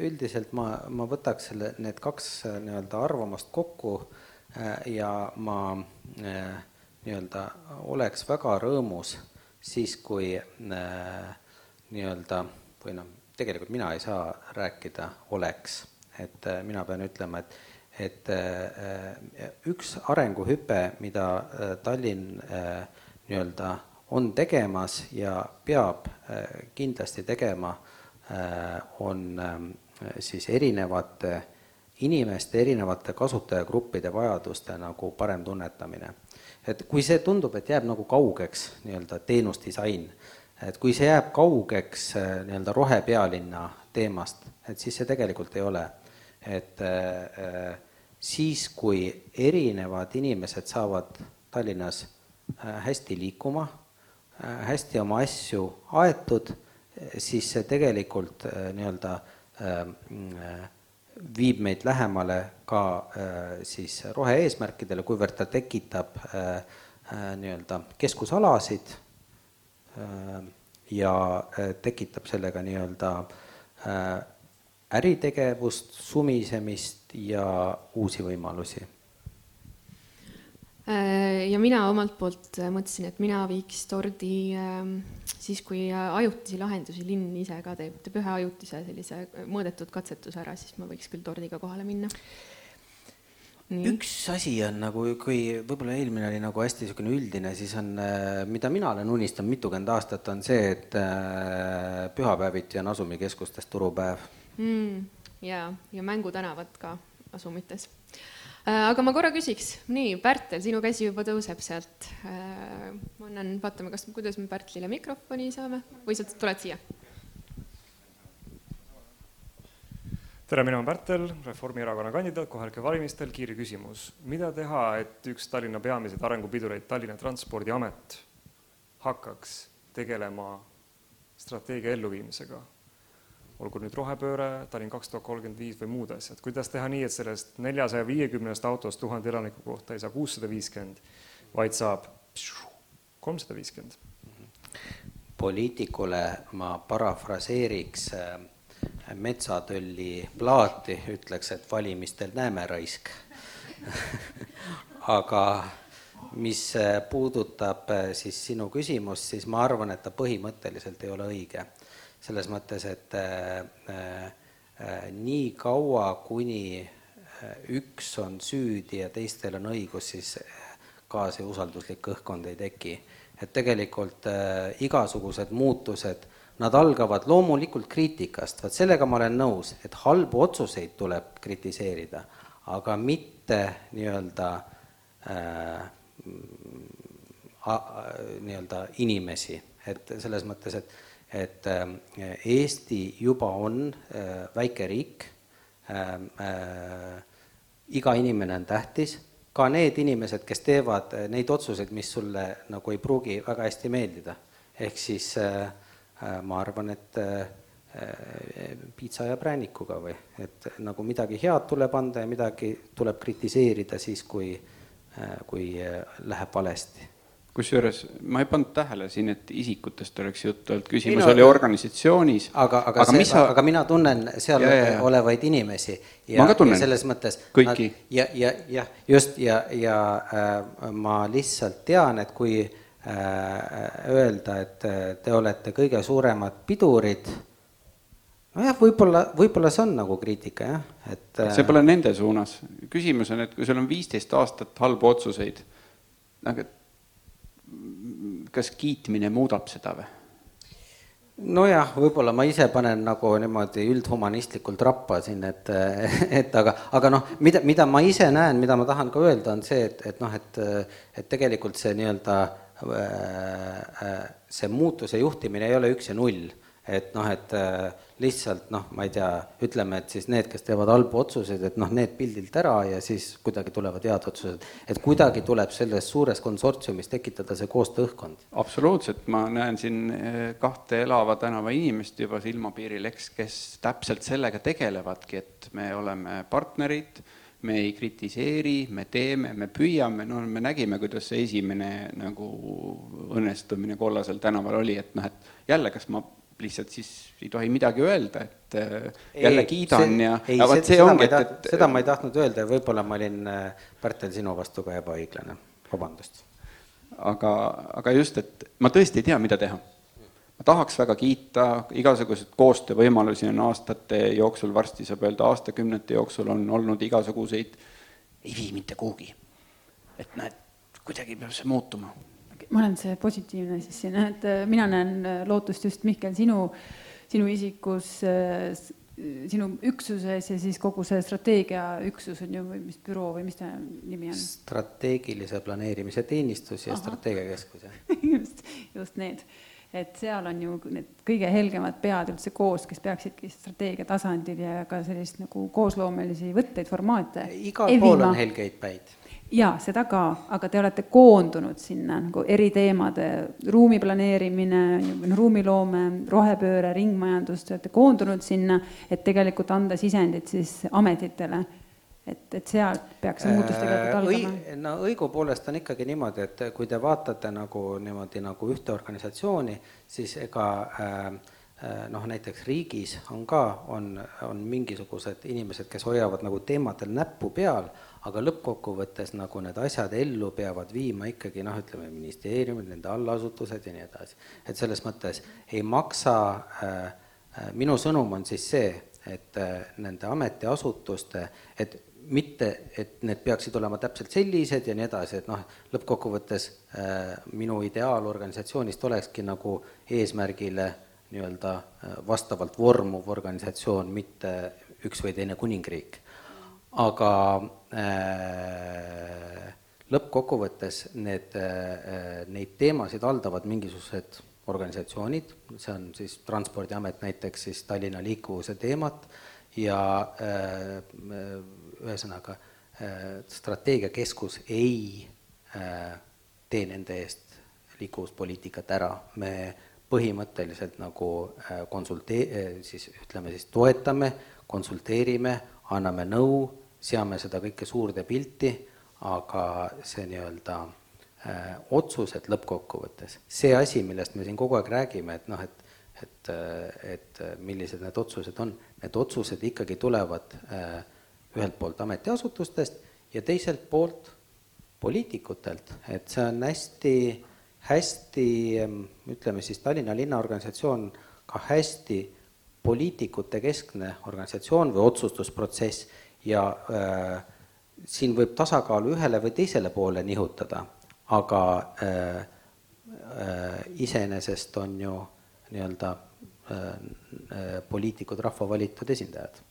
C: üldiselt ma, ma võtaks selle, need kaks äh, nii-öelda arvamust kokku äh, ja ma äh, nii-öelda oleks väga rõõmus siis, kui nii-öelda või noh, tegelikult mina ei saa rääkida oleks, et mina pean ütlema, et et üks arenguhüpe, mida Tallinn nii-öelda on tegemas ja peab kindlasti tegema, on siis erinevate inimeste, erinevate kasutajagruppide vajaduste nagu parem tunnetamine. et kui see tundub, et jääb nagu kaugeks nii-öelda teenusdisain, et kui see jääb kaugeks nii-öelda rohepealinna teemast, et siis see tegelikult ei ole. et äh, siis, kui erinevad inimesed saavad Tallinnas äh, hästi liikuma äh,, hästi oma asju aetud, siis see tegelikult äh, nii-öelda äh, viib meid lähemale ka äh, siis rohe-eesmärkidele, kuivõrd ta tekitab äh, äh, nii-öelda keskusalasid äh, ja äh, tekitab sellega nii-öelda äh, äritegevust, sumisemist ja uusi võimalusi
B: Äh, ja mina omalt poolt äh, mõtlesin, et mina viiks tordi ähm, siis, kui äh, ajutisi lahendusi linn ise ka teeb, teeb ühe ajutise sellise mõõdetud katsetuse ära, siis ma võiks küll tordiga kohale minna. Nii.
C: üks asi on nagu, kui võib-olla eelmine oli nagu hästi niisugune üldine, siis on, mida mina olen unistanud mitukümmend aastat, on see, et äh, pühapäeviti on asumikeskustes turupäev
B: mm,. ja, ja mängutänavad ka asumites aga ma korra küsiks, nii, Pärtel, sinu käsi juba tõuseb sealt. ma annan, vaatame, kas, kuidas me Pärtlile mikrofoni saame või sa tuled siia?
F: Tere, mina olen Pärtel, Reformierakonna kandidaat kohalikel valimistel, kiire küsimus. mida teha, et üks Tallinna peamiseid arengupidureid, Tallinna Transpordiamet, hakkaks tegelema strateegia elluviimisega? olgu nüüd rohepööre, Tallinn kaks tuhat kolmkümmend viis või muud asjad, kuidas teha nii, et sellest neljasaja viiekümnest autost tuhande elaniku kohta ei saa kuussada viiskümmend, vaid saab kolmsada viiskümmend?
C: poliitikule ma parafraseeriks äh, metsatölli plaati, ütleks, et valimistel näeme raisk [LAUGHS] aga mis puudutab siis sinu küsimust, siis ma arvan, et ta põhimõtteliselt ei ole õige. selles mõttes, et äh, äh, nii kaua, kuni üks on süüdi ja teistel on õigus, siis ka see usalduslik õhkkond ei teki. et tegelikult igasugused muutused nad algavad loomulikult kriitikast, vot sellega ma olen nõus, et halbu otsuseid tuleb kritiseerida, aga mitte nii-öelda äh, nii-öelda inimesi, et selles mõttes, et, et äh, Eesti juba on äh, väike riik äh,, äh, iga inimene on tähtis, ka need inimesed, kes teevad neid otsuseid, mis sulle nagu ei pruugi väga hästi meeldida, ehk siis Äh, ma arvan, et äh, äh, piitsa ja präänikuga või et nagu midagi head tuleb anda ja midagi tuleb kritiseerida siis, kui, kui läheb valesti
E: kusjuures ma ei pannud tähele siin, et isikutest oleks juttu olnud, küsimus no, oli organisatsioonis.
C: aga, aga, aga, sa... aga mina tunnen seal ja, ja, ja. olevaid inimesi. ja, ja selles mõttes.
E: kõiki.
C: ja, ja, jah, just ja, ja äh, ma lihtsalt tean, et kui äh, Äh, öelda, et äh, te olete kõige suuremad pidurid, nojah, võib-olla, võib-olla see on nagu kriitika, jah, et
E: äh, see pole nende suunas, küsimus on, et kui sul on viisteist aastat halbu otsuseid, aga kas kiitmine muudab seda või?
C: nojah, võib-olla ma ise panen nagu niimoodi üldhumanistlikult rappa siin, et, [LAUGHS] et aga, aga noh, mida, mida ma ise näen, mida ma tahan ka öelda, on see, et, et noh, et, et tegelikult see nii-öelda Äh, äh, see muutuse juhtimine ei ole üks ja null, et noh, et äh, lihtsalt noh, ma ei tea, ütleme, et siis need, kes teevad halbu otsuseid, et noh, need pildilt ära ja siis kuidagi tulevad head otsused. et kuidagi tuleb selles suures konsortsiumis tekitada see koostööõhkkond.
E: absoluutselt, ma näen siin kahte elava tänava inimest juba silmapiiril, eks, kes täpselt sellega tegelevadki, et me oleme partnerid me ei kritiseeri, me teeme, me püüame, no me nägime, kuidas see esimene nagu õnnestumine Kollasel tänaval oli, et noh, et jälle, kas ma lihtsalt siis ei tohi midagi öelda, et äh, jälle ei, kiidan see, ja,
C: ja vot see ongi, et, et seda ma ei tahtnud öelda ja võib-olla ma olin, äh, Pärtel, sinu vastu ka ebaõiglane, vabandust.
E: aga, aga just, et ma tõesti ei tea, mida teha ma tahaks väga kiita, igasuguseid koostöövõimalusi on aastate jooksul, varsti saab öelda aastakümnete jooksul on olnud igasuguseid, ei vii mitte kuhugi. et näed, kuidagi peab see muutuma.
D: ma olen see positiivne siis siin, et äh, mina näen äh, lootust just Mihkel sinu, sinu isikus äh, sinu üksuses ja siis kogu see strateegiaüksus on ju, või mis büroo või mis ta nimi on?
C: strateegilise planeerimise teenistus ja strateegiakeskus, jah [LAUGHS]
D: just, just need et seal on ju need kõige helgemad pead üldse koos, kes peaksidki strateegia tasandil ja ka sellist nagu koosloomelisi võtteid, formaate.
C: igal pool on helgeid päid.
D: jaa, seda ka, aga te olete koondunud sinna nagu eri teemade, ruumi planeerimine, noh, ruumiloome, rohepööre, ringmajandus, te olete koondunud sinna, et tegelikult anda sisendit siis ametitele et, et sealt peaks see muutus tegelikult äh, algama?
C: no õigupoolest on ikkagi niimoodi, et kui te vaatate nagu niimoodi nagu ühte organisatsiooni, siis ega äh, äh, noh, näiteks riigis on ka, on, on mingisugused inimesed, kes hoiavad nagu teemadel näppu peal, aga lõppkokkuvõttes nagu need asjad ellu peavad viima ikkagi noh, ütleme ministeeriumid, nende allasutused ja nii edasi. et selles mõttes ei maksa minu sõnum on siis see, et nende ametiasutuste, et mitte, et need peaksid olema täpselt sellised ja nii edasi, et noh, lõppkokkuvõttes äh, minu ideaal organisatsioonist olekski nagu eesmärgile nii-öelda äh, vastavalt vormuv organisatsioon, mitte üks või teine kuningriik. aga äh, lõppkokkuvõttes need äh,, neid teemasid haldavad mingisugused organisatsioonid, see on siis Transpordiamet näiteks siis Tallinna liikuvuse teemat ja äh, ühesõnaga äh, strateegiakeskus ei äh, tee nende eest liikuvuspoliitikat ära, me põhimõtteliselt nagu äh, konsultee-, siis ütleme siis toetame, konsulteerime, anname nõu, seame seda kõike suurde pilti, aga see nii-öelda otsused lõppkokkuvõttes, see asi, millest me siin kogu aeg räägime, et noh, et et, et millised need otsused on. Need otsused ikkagi tulevad äh, ühelt poolt ametiasutustest ja teiselt poolt poliitikutelt, et see on hästi, hästi ütleme siis Tallinna linnaorganisatsioon ka hästi poliitikute keskne organisatsioon või otsustusprotsess ja äh, siin võib tasakaalu ühele või teisele poole nihutada, aga äh, äh, iseenesest on ju nii-öelda äh, äh, poliitikud rahva valitud esindajad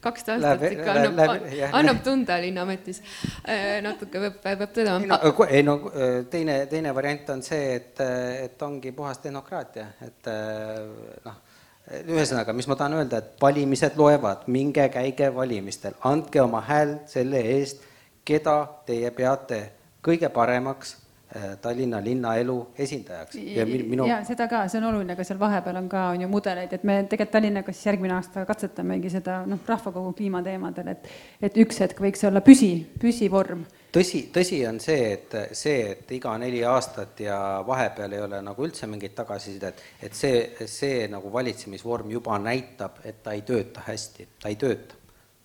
B: kaks aastat
C: Läheb-
B: ikka annab,
C: jah.
B: annab tunda Linnaametis. natuke peab, peab tõdema.
C: ei no, ei no teine, teine variant on see, et, et ongi puhas tehnokraatia, et noh, ühesõnaga, mis ma tahan öelda, et valimised loevad, minge käige valimistel, andke oma hääl selle eest, keda teie peate kõige paremaks Tallinna linnaelu esindajaks ja mi- minu
D: ja seda ka, see on oluline, aga seal vahepeal on ka, on ju mudeleid, et me tegelikult Tallinnaga siis järgmine aasta katsetamegi seda noh, rahvakogu kliimateemadel, et et üks hetk võiks olla püsi, püsivorm.
C: tõsi, tõsi on see, et see, et iga neli aastat ja vahepeal ei ole nagu üldse mingit tagasisidet, et see, see nagu valitsemisvorm juba näitab, et ta ei tööta hästi, ta ei tööta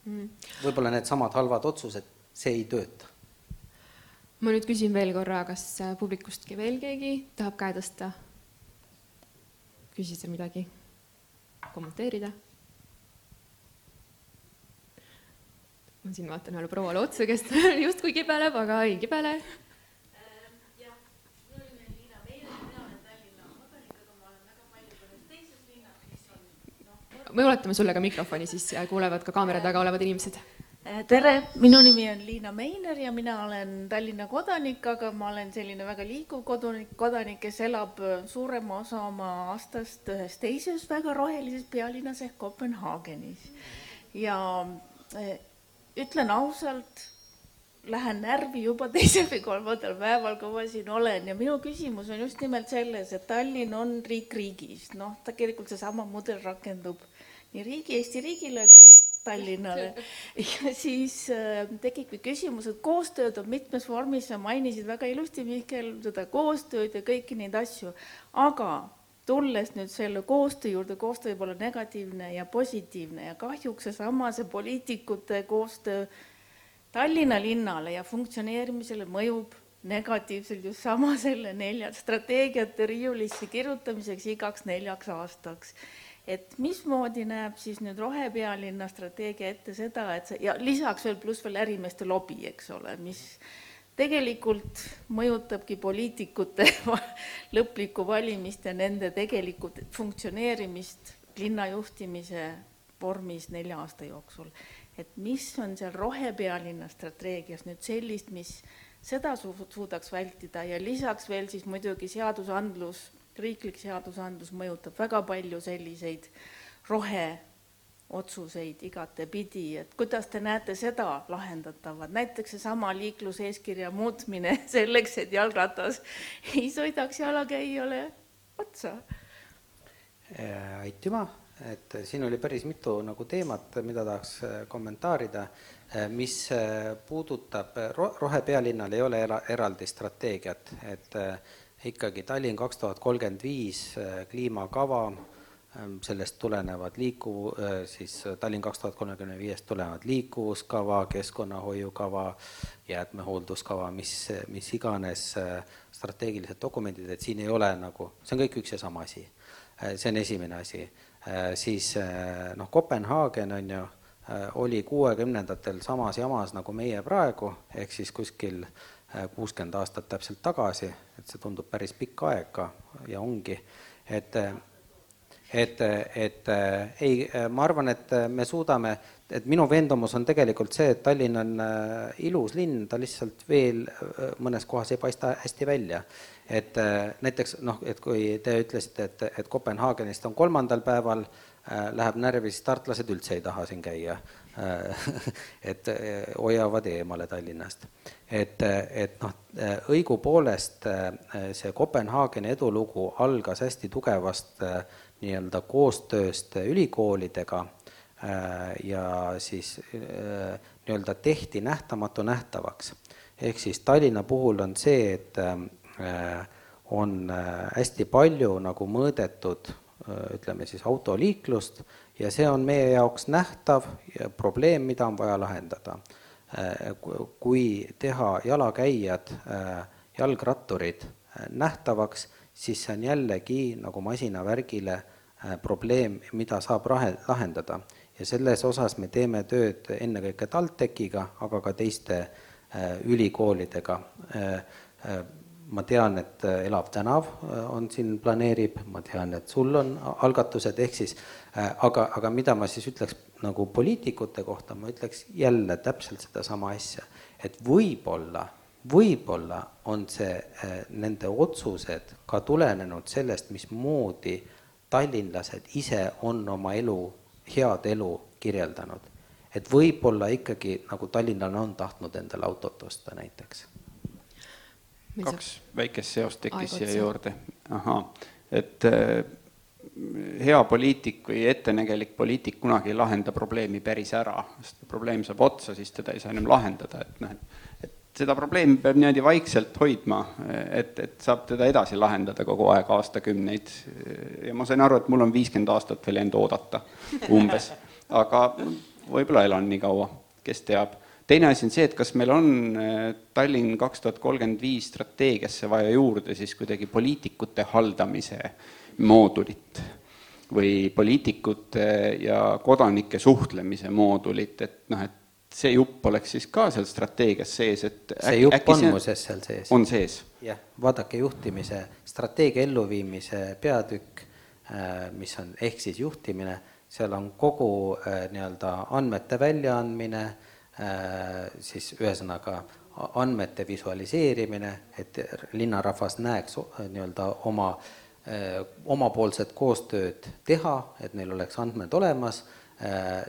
C: mm.. võib-olla needsamad halvad otsused, see ei tööta.
B: Ma nüüd küsin veel korra, kas äh, publikustki veel keegi tahab käe tõsta? küsida midagi? kommenteerida? ma siin vaatan ühele prouale otsa, kes [LAUGHS] justkui kibeleb, aga ei kibele. me ulatame sulle ka mikrofoni, siis kuulevad ka kaamera taga olevad inimesed
G: tere, minu nimi on Liina Meiner ja mina olen Tallinna kodanik, aga ma olen selline väga liikuv kodanik, kodanik, kes elab suurema osa oma aastast ühes teises väga rohelises pealinnas ehk Kopenhaagenis. ja eh, ütlen ausalt, lähen närvi juba [LAUGHS] teisel või kolmandal päeval, kui ma siin olen ja minu küsimus on just nimelt selles, et Tallinn on riik riigis, noh, tegelikult seesama mudel rakendub nii riigi, Eesti riigile kui Tallinnale. [LAUGHS] ja siis äh, tekibki küsimus, et koostööd on mitmes vormis, sa mainisid väga ilusti, Mihkel, seda koostööd ja kõiki neid asju, aga tulles nüüd selle koostöö juurde, koostöö võib olla negatiivne ja positiivne ja kahjuks seesama, see poliitikute koostöö Tallinna linnale ja funktsioneerimisele mõjub negatiivselt just sama selle nelja strateegiate riiulisse kirjutamiseks igaks neljaks aastaks et mismoodi näeb siis nüüd rohepealinna strateegia ette seda, et see ja lisaks veel pluss veel ärimeeste lobi, eks ole, mis tegelikult mõjutabki poliitikute [LAUGHS] lõplikku valimist ja nende tegelikku funktsioneerimist linna juhtimise vormis nelja aasta jooksul. et mis on seal rohepealinna strateegias nüüd sellist, mis seda suudaks vältida ja lisaks veel siis muidugi seadusandlus riiklik seadusandlus mõjutab väga palju selliseid roheotsuseid igatepidi, et kuidas te näete seda lahendatavat, näiteks seesama liikluseeskirja muutmine [LAUGHS] selleks, et jalgratas [LAUGHS] ei sõidaks jalakäijale otsa?
C: aitüma, et siin oli päris mitu nagu teemat, mida tahaks äh, kommentaarida, äh, mis äh, puudutab, rohepealinnal ei ole era, eraldi strateegiat, et ikkagi Tallinn kaks tuhat kolmkümmend viis kliimakava, ähm, sellest tulenevad liikuv, siis Tallinn kaks tuhat kolmekümne viiest tulenevad liikuvuskava, keskkonnahoiukava, jäätmehoolduskava, mis, mis iganes strateegilised dokumendid, et siin ei ole nagu, see on kõik üks ja sama asi. see on esimene asi. siis noh, Kopenhaagen on ju, oli kuuekümnendatel samas jamas nagu meie praegu, ehk siis kuskil kuuskümmend aastat täpselt tagasi, et see tundub päris pikk aeg ka ja ongi, et et, et ei, ma arvan, et me suudame, et minu veendumus on tegelikult see, et Tallinn on ilus linn, ta lihtsalt veel mõnes kohas ei paista hästi välja. et näiteks noh, et kui te ütlesite, et, et Kopenhaagenist on kolmandal päeval, läheb närvi, siis tartlased üldse ei taha siin käia [LAUGHS] et hoiavad eemale Tallinnast. et, et noh, õigupoolest see Kopenhaageni edulugu algas hästi tugevast nii-öelda koostööst ülikoolidega ja siis nii-öelda tehti nähtamatu nähtavaks. ehk siis Tallinna puhul on see, et äh, on äh, hästi palju nagu mõõdetud äh, ütleme siis autoliiklust ja see on meie jaoks nähtav ja probleem, mida on vaja lahendada. Äh, ku- Kui teha jalakäijad, äh, jalgratturid äh, nähtavaks, siis see on jällegi nagu masinavärgile probleem, mida saab rahe, lahendada. ja selles osas me teeme tööd ennekõike TalTechiga, aga ka teiste ülikoolidega. Ma tean, et äh, Elav tänav äh, on siin, planeerib, ma tean, et sul on algatused, ehk siis äh, aga, aga mida ma siis ütleks nagu poliitikute kohta, ma ütleks jälle täpselt sedasama asja, et võib-olla, võib-olla on see, nende otsused ka tulenenud sellest, mismoodi tallinlased ise on oma elu, head elu kirjeldanud. et võib-olla ikkagi nagu tallinlane on tahtnud endale autot osta näiteks
E: kaks väikest seost tekkis siia juurde. ahhaa, et äh, hea poliitik või ettenägelik poliitik kunagi ei lahenda probleemi päris ära, sest kui probleem saab otsa, siis teda ei saa enam lahendada, et noh, et seda probleemi peab niimoodi vaikselt hoidma, et, et saab teda edasi lahendada kogu aeg, aastakümneid. ja ma sain aru, et mul on viiskümmend aastat veel jäänud oodata umbes, [LAUGHS] aga võib-olla elan nii kaua, kes teab teine asi on see, et kas meil on äh, Tallinn kaks tuhat kolmkümmend viis strateegiasse vaja juurde siis kuidagi poliitikute haldamise moodulit või poliitikute ja kodanike suhtlemise moodulit, et noh, et see jupp oleks siis ka seal strateegias sees, et
C: see jupp on muuseas seal sees.
E: on sees?
C: jah, vaadake juhtimise, strateegia elluviimise peatükk, mis on ehk siis juhtimine, seal on kogu äh, nii-öelda andmete väljaandmine, siis ühesõnaga andmete visualiseerimine, et linnarahvas näeks o- nii-öelda oma, omapoolset koostööd teha, et neil oleks andmed olemas,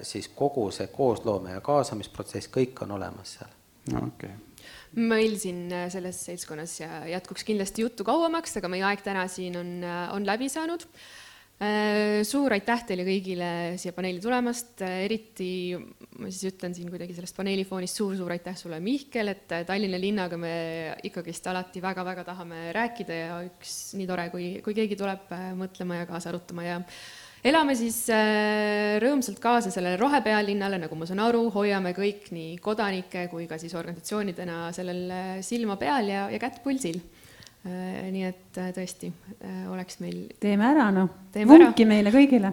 C: siis kogu see koosloome ja kaasamisprotsess, kõik on olemas seal
E: okei okay.
B: meil siin äh, selles seltskonnas ja jätkuks kindlasti juttu kauemaks, aga meie aeg täna siin on, on läbi saanud. Suur aitäh teile kõigile siia paneeli tulemast, eriti ma siis ütlen siin kuidagi sellest paneeli foonist suur-suur aitäh sulle, Mihkel, et Tallinna linnaga me ikkagist alati väga-väga tahame rääkida ja üks nii tore, kui, kui keegi tuleb äh, mõtlema ja kaasa arutama ja elame siis äh, rõõmsalt kaasa sellele rohepealinnale, nagu ma saan aru, hoiame kõik nii kodanike kui ka siis organisatsioonidena sellel äh, silma peal ja, ja kätt pulsil. Nii et äh, tõesti äh, oleks meil
D: teeme ära noh,
B: Teeme ära.
D: vunki meile kõigile